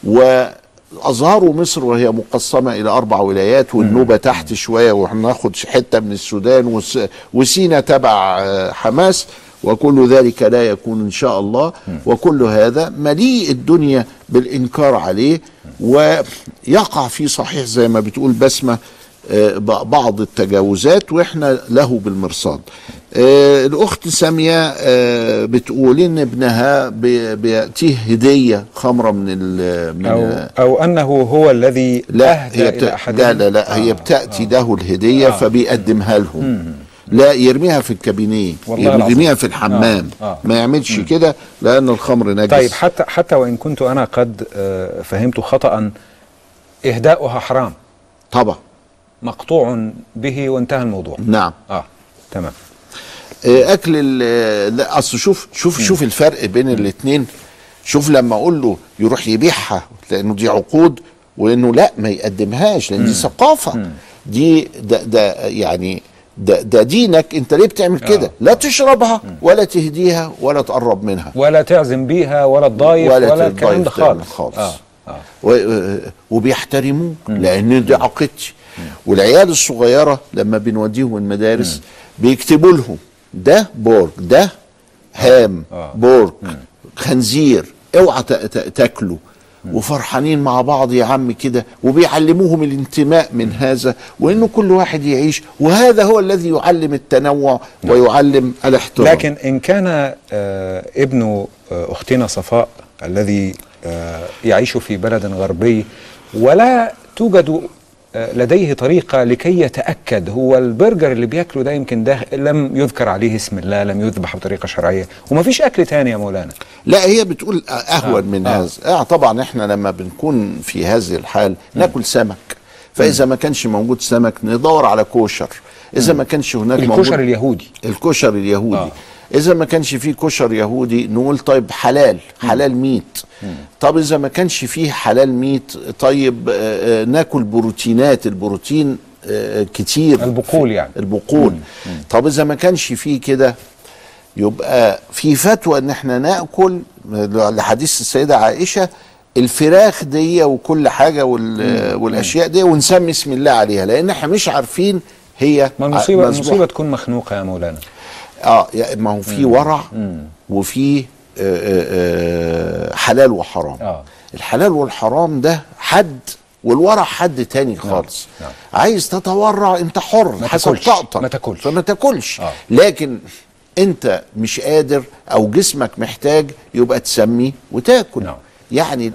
وأظهروا مصر وهي مقسمة إلى أربع ولايات والنوبة تحت شوية وهناخد حتة من السودان وس- وسينا تبع آه، حماس وكل ذلك لا يكون إن شاء الله. وكل هذا مليء الدنيا بالإنكار عليه ويقع في صحيح زي ما بتقول بسمة آه، ب- بعض التجاوزات وإحنا له بالمرصاد. آه، الأخت سامية آه، بتقول إن ابنها بي- بيأتيه هدية خمرة من ال من أو, أو أنه هو الذي لا أهدى هي إلى بت... أحدهم. لا لا لا هي بتأتي له الهدية فبيقدمها لهم. لا يرميها في الكابينيه. يرميها في الحمام. آه، آه. ما يعملش كده لأن الخمر نجس. طيب حتى حتى وإن كنت أنا قد آه، فهمت خطأ إهداؤها حرام. طبعا. مقطوع به وانتهى الموضوع. نعم. آه تمام. آه، أكل ال- لا أصل شوف شوف شوف الفرق بين الاثنين شوف لما أقول له يروح يبيعها لأنه دي عقود وانه لا ما يقدمهاش لأن دي ثقافة. دي ده, ده يعني ده, ده دينك. أنت ليه بتعمل كده؟ لا تشربها ولا تهديها ولا تقرب منها. ولا تعزم بيها ولا تضايف ولا, ولا الكلام ده خالص. خالص. آه. آه. و- وبيحترموه لأن دي عقيدتي. والعيال الصغيرة لما بنوديهم المدارس بيكتبوا لهم ده بورك ده هام آه. بورك خنزير اوعى تاكله وفرحانين مع بعض يا عم كده وبيعلموهم الانتماء من هذا وإنه كل واحد يعيش. وهذا هو الذي يعلم التنوع ويعلم الاحترام. لكن إن كان آه ابن آه أختنا صفاء الذي آه يعيش في بلد غربي ولا توجد آه لديه طريقة لكي يتأكد. هو البرجر اللي بياكله ده يمكن ده لم يذكر عليه اسم الله لم يذبح بطريقة شرعية. ومفيش أكل تاني يا مولانا. لا هي بتقول أهون آه، من آه. هذا. آه طبعا إحنا لما بنكون في هذه الحال ناكل سمك. فإذا ما كانش موجود سمك ندور على kosher. إذا ما كانش هناك ال kosher موجود اليهودي. ال kosher اليهودي. آه. إذا ما كانش فيه kosher يهودي نقول طيب حلال حلال ميت. طب إذا ما كانش فيه حلال ميت طيب آه آه ناكل بروتينات البروتين آه كتير. البقول يعني. البقول. طب إذا ما كانش فيه كده يبقى في فتوى إن إحنا نأكل. لحديث السيدة عائشة الفراخ دي وكل حاجة وال والأشياء دي ونسمي اسم الله عليها لأن إحنا مش عارفين هي ما المصيبة مذبوحة. المصيبة تكون مخنوقة يا مولانا. آه يا- ما هو في ورع وفي آه، آه، آه، حلال وحرام آه. الحلال والحرام ده حد والورع حد تاني خالص نعم. عايز تتورع انت حر ما حسب تاكلش، طاقتك ما تاكلش. فما تاكلش آه. لكن انت مش قادر أو جسمك محتاج يبقى تسمي وتاكل نعم. يعني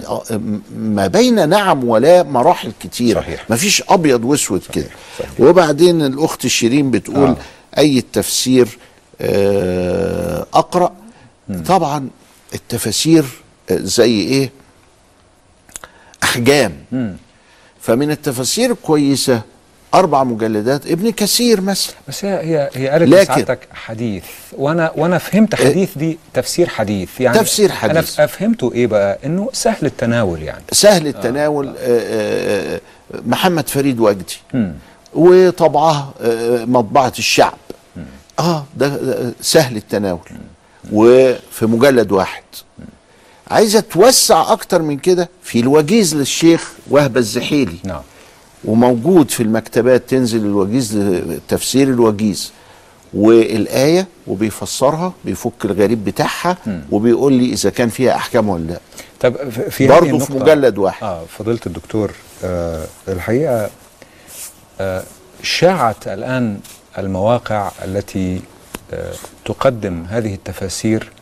ما بين نعم ولا مراحل كتيرة صحيح. مفيش أبيض وأسود كده صحيح. وبعدين الأخت شيرين بتقول آه. أي تفسير آه أقرأ. طبعا التفاسير آه، زي إيه؟ أحجام. فمن التفاسير الكويسة أربع مجلدات ابن كثير مثلا. بس هي هي هي قالت لكن- لسعادتك حديث. وأنا وأنا فهمت حديث دي تفسير حديث. يعني تفسير أنا حديث. ف- فهمته إيه بقى؟ إنه سهل التناول يعني. سهل التناول آه. آه آه محمد فريد وجدي. وطبعه آه مطبعة الشعب. آه ده سهل التناول. وفي مجلد واحد. عايزة توسع أكتر من كده؟ في الوجيز للشيخ وهبه الزحيلي. نعم. وموجود في المكتبات تنزل الوجيز تفسير الوجيز. والآية وبيفسرها بيفك الغريب بتاعها وبيقول لي إذا كان فيها أحكام ولا لأ. طب في برضه في مجلد واحد. آه فضيلة الدكتور آه الحقيقة آه شاعت الآن المواقع التي آه تقدم هذه التفاسير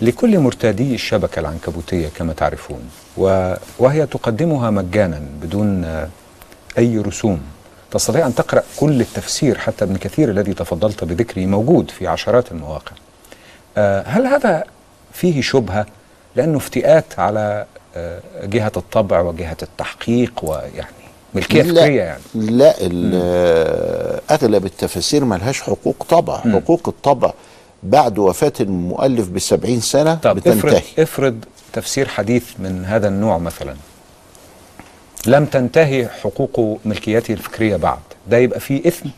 لكل مرتادي الشبكة العنكبوتية كما تعرفون وهي تقدمها مجانا بدون آه أي رسوم. تستطيع أن تقرأ كل التفسير حتى ابن كثير الذي تفضلت بذكره موجود في عشرات المواقع. آه، هل هذا فيه شبهة؟ لأنه افتئات على جهة الطبع وجهة التحقيق ويعني ملكية فكرية يعني. لا ال- أغلب التفاسير ملهاش حقوق طبع. حقوق الطبع بعد وفاة المؤلف بسبعين سنة طب بتنتهي. افرض, افرض تفسير حديث من هذا النوع مثلا. لم تنتهي حقوق ملكيته الفكرية بعد. ده يبقى فيه إثم.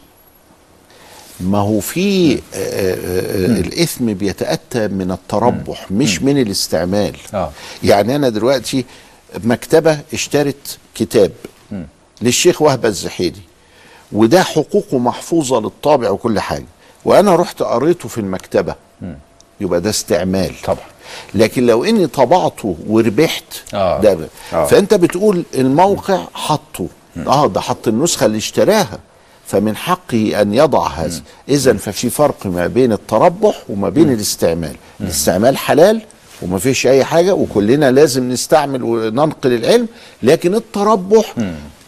ما هو في آه، آه، آه، الإثم بيتأتى من التربح مش من الاستعمال. آه. يعني أنا دلوقتي مكتبة اشترت كتاب. للشيخ وهبة الزحيلي وده حقوقه محفوظة للطابع وكل حاجة. وأنا رحت قريته في المكتبة. يبقى ده استعمال. طبعا. لكن لو إني طبعته وربحت آه. ده آه. فأنت بتقول الموقع حطه. آه ده حط النسخة اللي اشتراها. فمن حقه أن يضع هذا. اذا ففي فرق ما بين التربح وما بين الاستعمال. الاستعمال حلال وما فيش أي حاجة وكلنا لازم نستعمل وننقل العلم. لكن التربح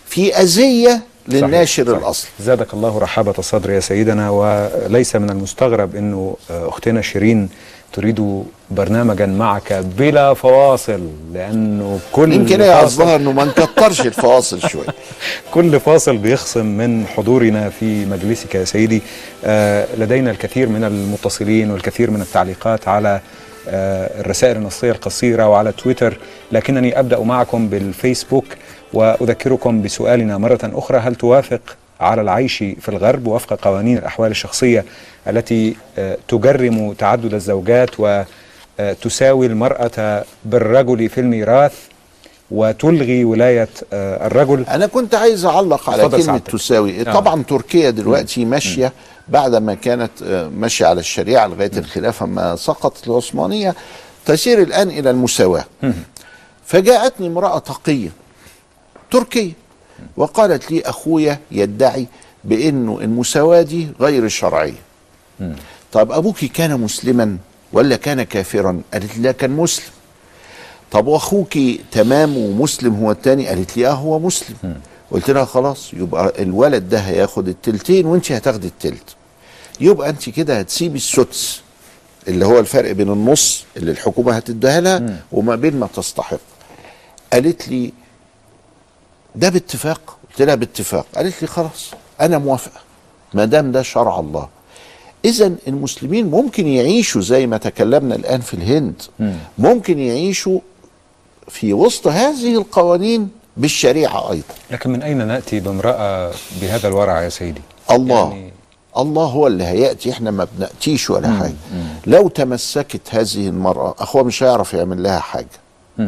في أذية للناشر صحيح. الاصلي زادك الله رحابة الصدر يا سيدنا وليس من المستغرب أنه أختنا شيرين تريد برنامجا معك بلا فواصل لأنه كل يمكن هي قصدها إنه ما نكترش الفواصل شوية كل فاصل بيخصم من حضورنا في مجلسك يا سيدي. آه، لدينا الكثير من المتصلين والكثير من التعليقات على الرسائل النصية القصيرة وعلى تويتر لكنني أبدأ معكم بالفيسبوك وأذكركم بسؤالنا مرة أخرى. هل توافق على العيش في الغرب وفق قوانين الأحوال الشخصية التي آه، تجرم تعدد الزوجات وتساوي المرأة بالرجل في الميراث؟ وتلغي ولاية آه، الرجل. أنا كنت عايز أعلق على كلمة سعادتك. تساوي. آه. طبعا تركيا دلوقتي ماشية بعد ما كانت آه، ماشية على الشريعة لغاية الخلافة ما سقطت العثمانية تسير الآن إلى المساواة. فجاءتني امرأة تقية تركية وقالت لي أخويا يدعي بانه المساواة دي غير شرعية. طب أبوك كان مسلما ولا كان كافرا؟ قالت لا كان مسلم. طب واخوك تمام ومسلم هو التاني؟ قالت لي آه هو مسلم. قلت لها خلاص يبقى الولد ده هياخد التلتين وانت هتاخدي التلت. يبقى انت كده هتسيبي السدس اللي هو الفرق بين النص اللي الحكومة هتديها لها وما بين ما تستحق. قالت لي ده باتفاق؟ قلت لها باتفاق. قالت لي خلاص أنا موافقة. ما دام ده شرع الله. اذا المسلمين ممكن يعيشوا زي ما تكلمنا الآن في الهند. ممكن يعيشوا في وسط هذه القوانين بالشريعة أيضا. لكن من أين نأتي بامرأة بهذا الورع يا سيدي؟ الله. يعني- الله هو اللي هيأتي إحنا ما بنأتيش ولا حاجة. لو تمسكت هذه المرأة أخوها مش هيعرف يعمل لها حاجة.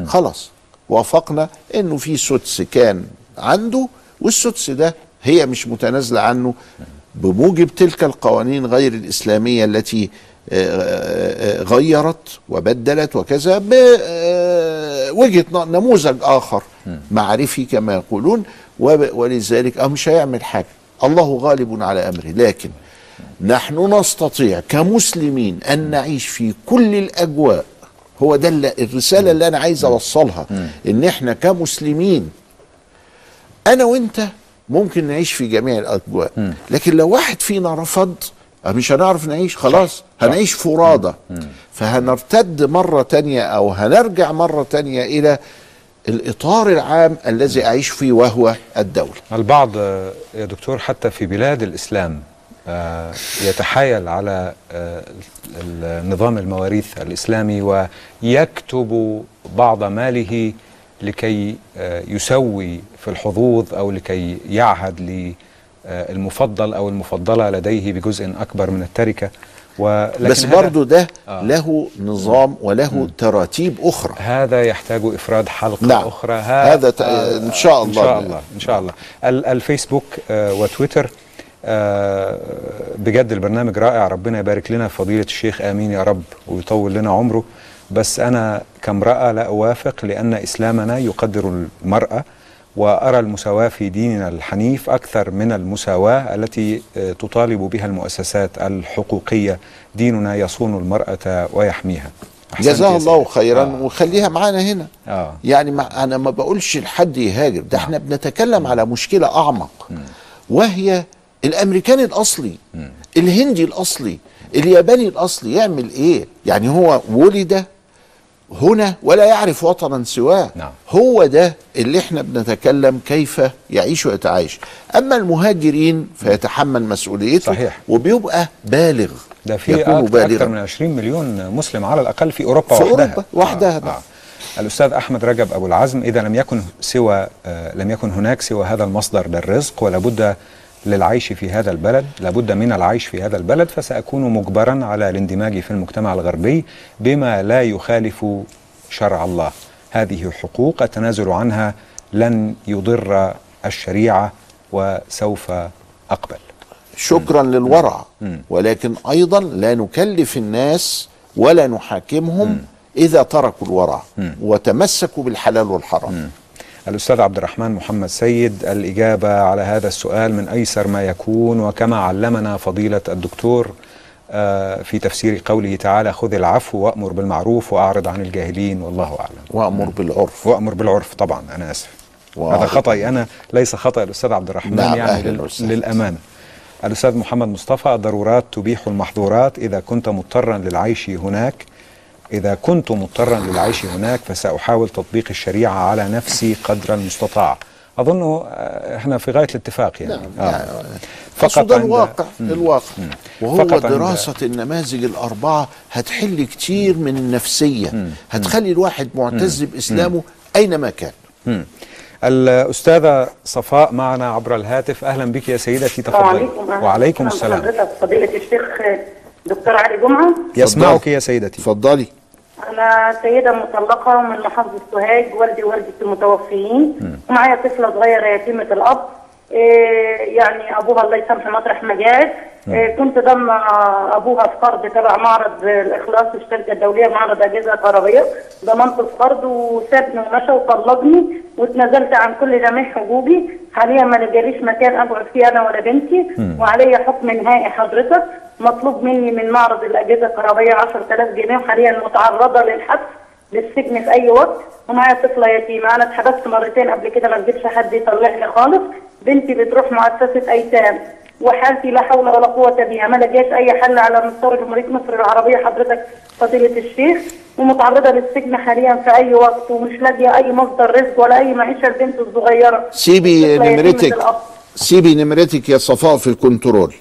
خلاص. وافقنا إنه في سدس كان عنده والسدس ده هي مش متنازلة عنه بموجب تلك القوانين غير الإسلامية التي غيرت وبدلت وكذا بوجهة نموذج آخر. معرفي كما يقولون ولذلك آه مش هيعمل حاجة. الله غالب على أمره. لكن نحن نستطيع كمسلمين أن نعيش في كل الأجواء. هو ده الرسالة اللي أنا عايز أوصلها إن إحنا كمسلمين أنا وأنت ممكن نعيش في جميع الأجواء. لكن لو واحد فينا رفض مش هنعرف نعيش خلاص هنعيش فرادى فهنرتد مرة تانية أو هنرجع مرة تانية إلى الإطار العام الذي أعيش فيه وهو الدولة. البعض يا دكتور حتى في بلاد الإسلام آه، يتحايل على آه، ال- نظام المواريث الإسلامي ويكتب بعض ماله لكي يسوي في الحظوظ أو لكي يعهد للمفضل أو المفضلة لديه بجزء أكبر من التركة. ولكن بس برضو ده آه. له نظام وله تراتيب أخرى. هذا يحتاج إفراد حلقة نعم. أخرى. هذا ت- إن شاء إن الله. شاء الله إن شاء الله. ال- الفيسبوك آه، وتويتر آه، بجد البرنامج رائع. ربنا يبارك لنا فضيلة الشيخ. آمين يا رب ويطول لنا عمره. بس أنا كامرأة لا أوافق لأن إسلامنا يقدر المرأة وأرى المساواة في ديننا الحنيف أكثر من المساواة التي آه، تطالب بها المؤسسات الحقوقية. ديننا يصون المرأة ويحميها. جزاه الله. خيرا. آه. وخليها معانا هنا. آه. يعني ما أنا ما بقولش لحد يهاجر. ده إحنا بنتكلم على مشكلة أعمق. وهي الامريكاني الأصلي الهندي الأصلي الياباني الأصلي يعمل إيه؟ يعني هو ولد هنا ولا يعرف وطنا سواه نعم. هو ده اللي إحنا بنتكلم كيف يعيش ويتعايش أما المهاجرين فيتحمل مسؤوليته صحيح. وبيبقى بالغ ده في أكثر, من 20 مليون مسلم على الأقل في أوروبا في وحدها أوروبا وحدها، آه. آه. الأستاذ أحمد رجب أبو العزم إذا لم يكن سوى آه لم يكن هناك سوى هذا المصدر للرزق ولابد للعيش في هذا البلد لابد من العيش في هذا البلد فسأكون مجبرا على الاندماج في المجتمع الغربي بما لا يخالف شرع الله. هذه حقوق التنازل عنها لن يضر الشريعة وسوف أقبل. شكرا للورع. ولكن أيضا لا نكلف الناس ولا نحاكمهم إذا تركوا الورع وتمسكوا بالحلال والحرام. الأستاذ عبد الرحمن محمد سيد الإجابة على هذا السؤال من أيسر ما يكون وكما علمنا فضيلة الدكتور آه، في تفسير قوله تعالى خذ العفو وأمر بالمعروف وأعرض عن الجاهلين والله أعلم. وأمر بالعرف. وأمر بالعرف طبعا أنا آسف. هذا خطأي أنا ليس خطأ الأستاذ عبد الرحمن نعم، يعني. للأمانة. الأستاذ محمد مصطفى الضرورات تبيح المحظورات إذا كنت مضطرا للعيش هناك. إذا كنت مضطرا للعيش هناك فسأحاول تطبيق الشريعة على نفسي قدر المستطاع. أظن آه، إحنا في غاية الاتفاق يعني, نعم، آه. يعني فقط ده عند- الواقع مم. الواقع. وهو فقط عند- دراسة النماذج الأربعة هتحل كتير من النفسية. هتخلي الواحد معتز بإسلامه أينما كان. مم. الأستاذة صفاء معنا عبر الهاتف. أهلا بك يا سيدتي تفضلي وعليكم السلام. بحضرتك فضيلة الشيخ دكتور علي جمعة. يسمعك يا سيدتي. اتفضلي أنا سيدة مطلقة من محافظة سوهاج والدي ووالدتي متوفيين. ومعايا طفلة صغيرة يتيمة الأب. إيه يعني أبوها الله يسامحه مطرح ما جاءت إيه كنت ضمن أبوها في قرض تبع معرض الإخلاص الشركة الدولية معرض أجهزة كهربائية. ضمنت القرض وسابني ومشى وطلقني واتنازلت عن كل جميع حقوقي حاليا ما لقاليش مكان أقعد فيه أنا ولا بنتي. وعليا حكم نهائي حضرتك. مطلوب مني من معرض الأجهزة الكهربائية 10000 جنيه وحاليا متعرضة للحبس للسجن في أي وقت. ومعايا طفلة يتيمة. أنا اتحبست مرتين قبل كده ما لقيتش حد يطلعني خالص. بنتي بتروح مؤسسة أيتام. وحالتي لا حول ولا قوة بها. ما لقيتش أي حل على مستوى جمهورية مصر العربية حضرتك فضيلة الشيخ. ومتعرضة للسجن حاليا في أي وقت. ومش لاقية أي مصدر رزق ولا أي معيشة لبنت الصغيرة. سيبي نمرتك. سيبي نمرتك يا صفاء في الكنترول.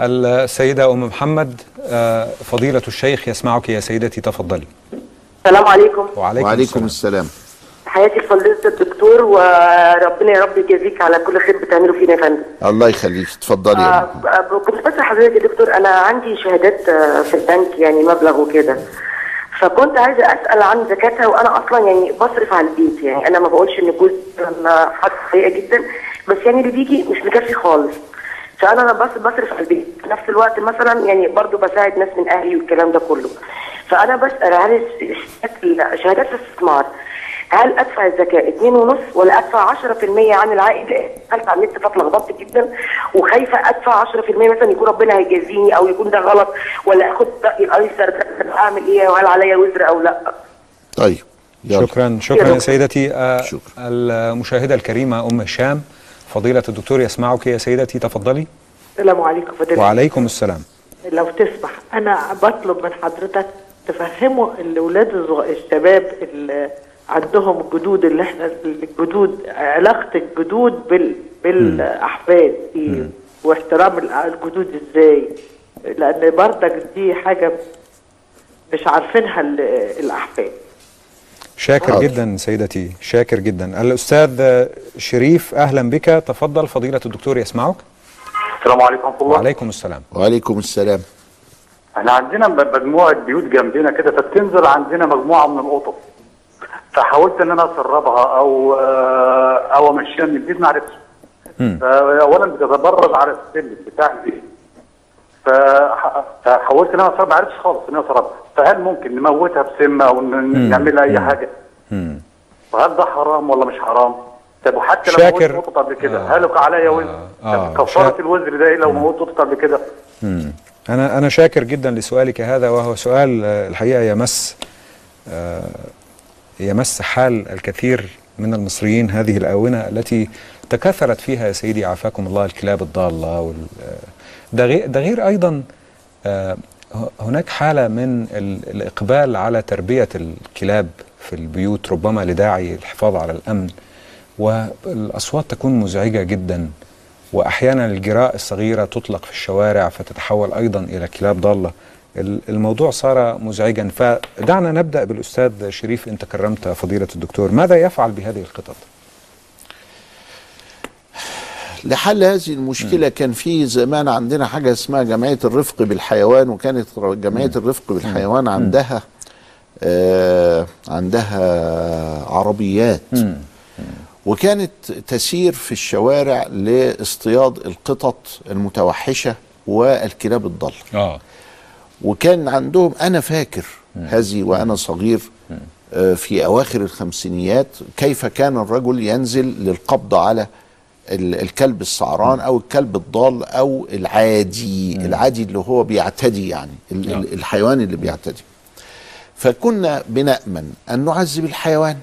السيدة أم محمد آه، فضيلة الشيخ يسمعك يا سيدتي تفضلي. السلام عليكم. وعليكم, وعليكم السلام. السلام. حياتي لفضيلة الدكتور وربنا يا رب يجازيك على كل خير بتعمله فينا يا فندم. الله يخليك. اتفضلي يا آه، كنت بس حضرتك يا دكتور أنا عندي شهادات آه، في البنك يعني مبلغ وكده. فكنت عايزة أسأل عن زكاتها وأنا أصلا يعني بصرف على البيت يعني أنا ما بقولش إن جوز أنا حاجة سيئة جدا بس يعني اللي بيجي مش مكفي خالص. فأنا أنا بس بصرف على البيت. في نفس الوقت مثلا يعني برضو بساعد ناس من أهلي والكلام ده كله. فأنا بسال هل شهادات الاستثمار هل أدفع الزكاة؟ 2 ونص ولا أدفع 10% عن العائد؟ دخلت على النت فاتلخبطت جدا؟ وخايفة أدفع 10% مثلا يكون ربنا هيجازيني أو يكون ده غلط ولا أخد رأي الأيسر أعمل إيه وهل عليا وزر أو لأ؟ طيب يلا. شكرا شكرا يا سيدتي. آه، المشاهدة الكريمة أم هشام. فضيلة الدكتور يسمعك يا سيدتي تفضلي. السلام عليكم فضيلة وعليكم السلام. لو تسمح أنا بطلب من حضرتك تفهموا الأولاد الصغ- الشباب اللي عندهم الجدود اللي إحنا الجدود علاقة الجدود بال بالأحفاد إيه؟ واحترام ال- الجدود إزاي؟ لأن برضك دي حاجة مش عارفينها ال- الأحفاد. شاكر حاضر. جدا سيدتي شاكر جدا. الأستاذ شريف أهلا بك. تفضل فضيلة الدكتور يسمعك. السلام عليكم ورحمة الله. وعليكم السلام. وعليكم السلام. إحنا عندنا مجموعة بيوت جنبنا كده فبتنزل عندنا مجموعة من القطط فحاولت إن أنا أسربها أو آه، أو أمشيها من البيت ما عرفتش. اولا بتتبرز على السلم بتاع البيت فحاولت ان أنا اسربها ما عرفتش خالص ان أنا اسربها فهل ممكن نموتها بسم أو نعمل أي حاجة مم. فهل ده حرام ولا مش حرام؟ طب وحتى لو شاكر. موت قطط قبل كده هل يقع عليا وزر؟ آه. طب كفارة شا- الوزر ده إيه لو موت قطط قبل كده؟ مم. أنا أنا شاكر جدا لسؤالك هذا وهو سؤال آه، الحقيقة يمس آه، يمس حال الكثير من المصريين هذه الآونة التي تكاثرت فيها يا سيدي عافاكم الله الكلاب الضالة وال آه، ده غير ده غير أيضا آه، هناك حالة من ال- الإقبال على تربية الكلاب في البيوت ربما لداعي الحفاظ على الأمن. والأصوات تكون مزعجة جدا وأحيانا الجراء الصغيرة تطلق في الشوارع فتتحول أيضا إلى كلاب ضالة. ال- الموضوع صار مزعجا. فدعنا نبدأ بالأستاذ شريف إن تكرمت فضيلة الدكتور. ماذا يفعل بهذه القطط؟ لحل هذه المشكلة كان في زمان عندنا حاجة اسمها جمعية الرفق بالحيوان وكانت جمعية الرفق بالحيوان عندها آه عندها عربيات. وكانت تسير في الشوارع لاصطياد القطط المتوحشة والكلاب الضالة. آه. وكان عندهم أنا فاكر هذه وأنا صغير آه، في أواخر الخمسينيات كيف كان الرجل ينزل للقبض على الكلب السعران أو الكلب الضال أو العادي العادي اللي هو بيعتدي يعني ال- الحيوان اللي بيعتدي. فكنا بنأمن أن نعذب الحيوان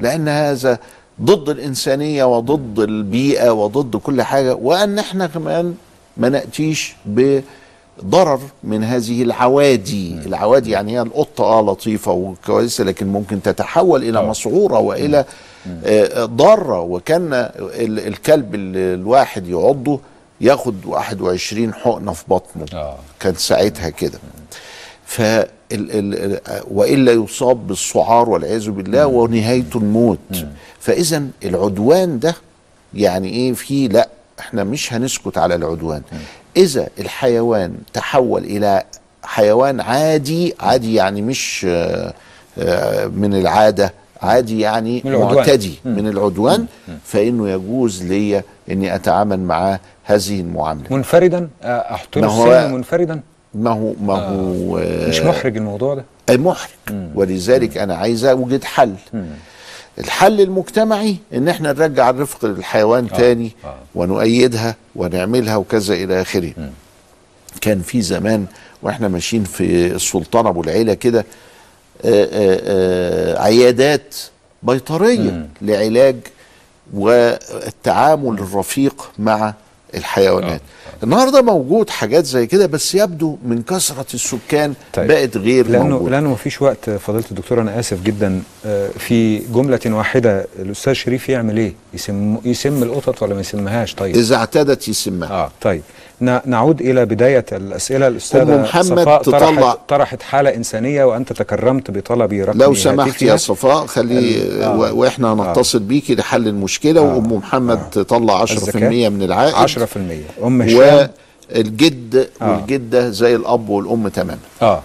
لأن هذا ضد الإنسانية وضد البيئة وضد كل حاجة وأن إحنا كمان ما نأتيش بضرر من هذه العوادي. العوادي يعني هي القطة آه لطيفة وكويسة لكن ممكن تتحول إلى مسعورة وإلى آه، ضارة. وكان ال- الكلب اللي الواحد يعضه ياخد 21 حقنة في بطنه. كان ساعتها كده. ف ال- وإلا يصاب بالسعار والعياذ بالله ونهايته الموت. فاذا العدوان ده يعني إيه في لأ إحنا مش هنسكت على العدوان. إذا الحيوان تحول إلى حيوان عادي عادي يعني مش آه، آه، من العادة عادي يعني من العدوان. معتدي من العدوان فإنه يجوز لي إني أتعامل معاه هذه المعاملة. منفردا؟ آه، هو- السن منفردا؟ ما هو ما هو آه، مش محرج الموضوع ده؟ محرج. ولذلك أنا عايز اوجد حل. الحل المجتمعي إن إحنا نرجع الرفق للحيوان تاني ونؤيدها ونعملها وكذا إلى آخره. كان في زمان وإحنا ماشيين في السلطان أبو العيلة كده آه، آه، آه، عيادات بيطرية لعلاج والتعامل الرفيق مع الحيوانات. النهارده موجود حاجات زي كده بس يبدو من كثرة السكان طيب. بقت غير لأنه موجودة. لأنه مفيش وقت فضيلة الدكتور أنا آسف جدا. آه، في جملة واحدة الأستاذ شريف يعمل إيه؟ يسم يسم القطط ولا ما يسمهاش؟ طيب. إذا اعتادت يسمها. آه طيب. نعود إلى بداية الأسئلة. الأستاذة محمد صفاء تطلع- طرحت, طرحت حالة إنسانية وأنت تكرمت بطلبي رقم لو سمحت. يا صفاء خلي آه. وإحنا هنتصل بيكي لحل المشكلة وأم محمد تطلع 10% الزكاة؟ من العائد. 10% أم هشام؟ والجد آه. والجدة زي الأب والأم تماما. آه.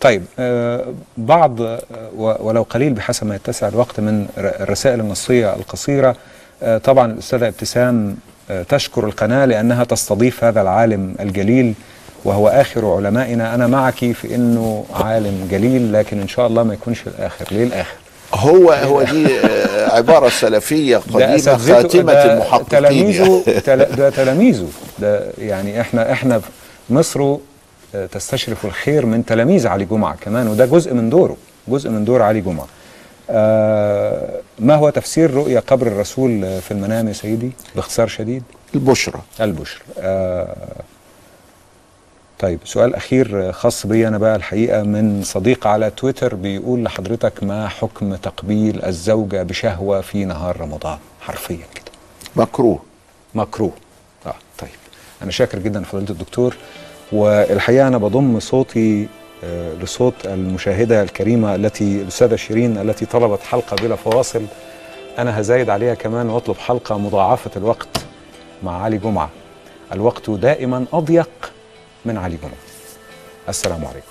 طيب آه بعض آه ولو قليل بحسب ما يتسع الوقت من الرسائل النصية القصيرة آه طبعا الأستاذة ابتسام تشكر القناة لأنها تستضيف هذا العالم الجليل وهو آخر علمائنا. أنا معك في إنه عالم جليل لكن إن شاء الله ما يكونش الآخر. ليه الآخر هو هو دي آه، عبارة سلفية ده قديمة أساتذته- خاتمة ده المحققين تلاميذه تل- ده تلاميذه. ده يعني إحنا إحنا مصر آه، تستشرف الخير من تلاميذ علي جمعة كمان وده جزء من دوره جزء من دور علي جمعة. آه ما هو تفسير رؤيا قبر الرسول في المنام يا سيدي؟ باختصار شديد. البشرى. البشرى. آه طيب سؤال أخير خاص بي أنا بقى الحقيقة من صديق على تويتر بيقول لحضرتك ما حكم تقبيل الزوجة بشهوة في نهار رمضان؟ حرفيا كده. مكروه. مكروه. آه طيب. أنا شاكر جدا فضيله الدكتور. والحقيقة أنا بضم صوتي آه، لصوت المشاهدة الكريمة التي الأستاذة شيرين التي طلبت حلقة بلا فواصل. أنا هزايد عليها كمان وأطلب حلقة مضاعفة الوقت مع علي جمعة. الوقت دائما أضيق من علي جمعه السلام عليكم.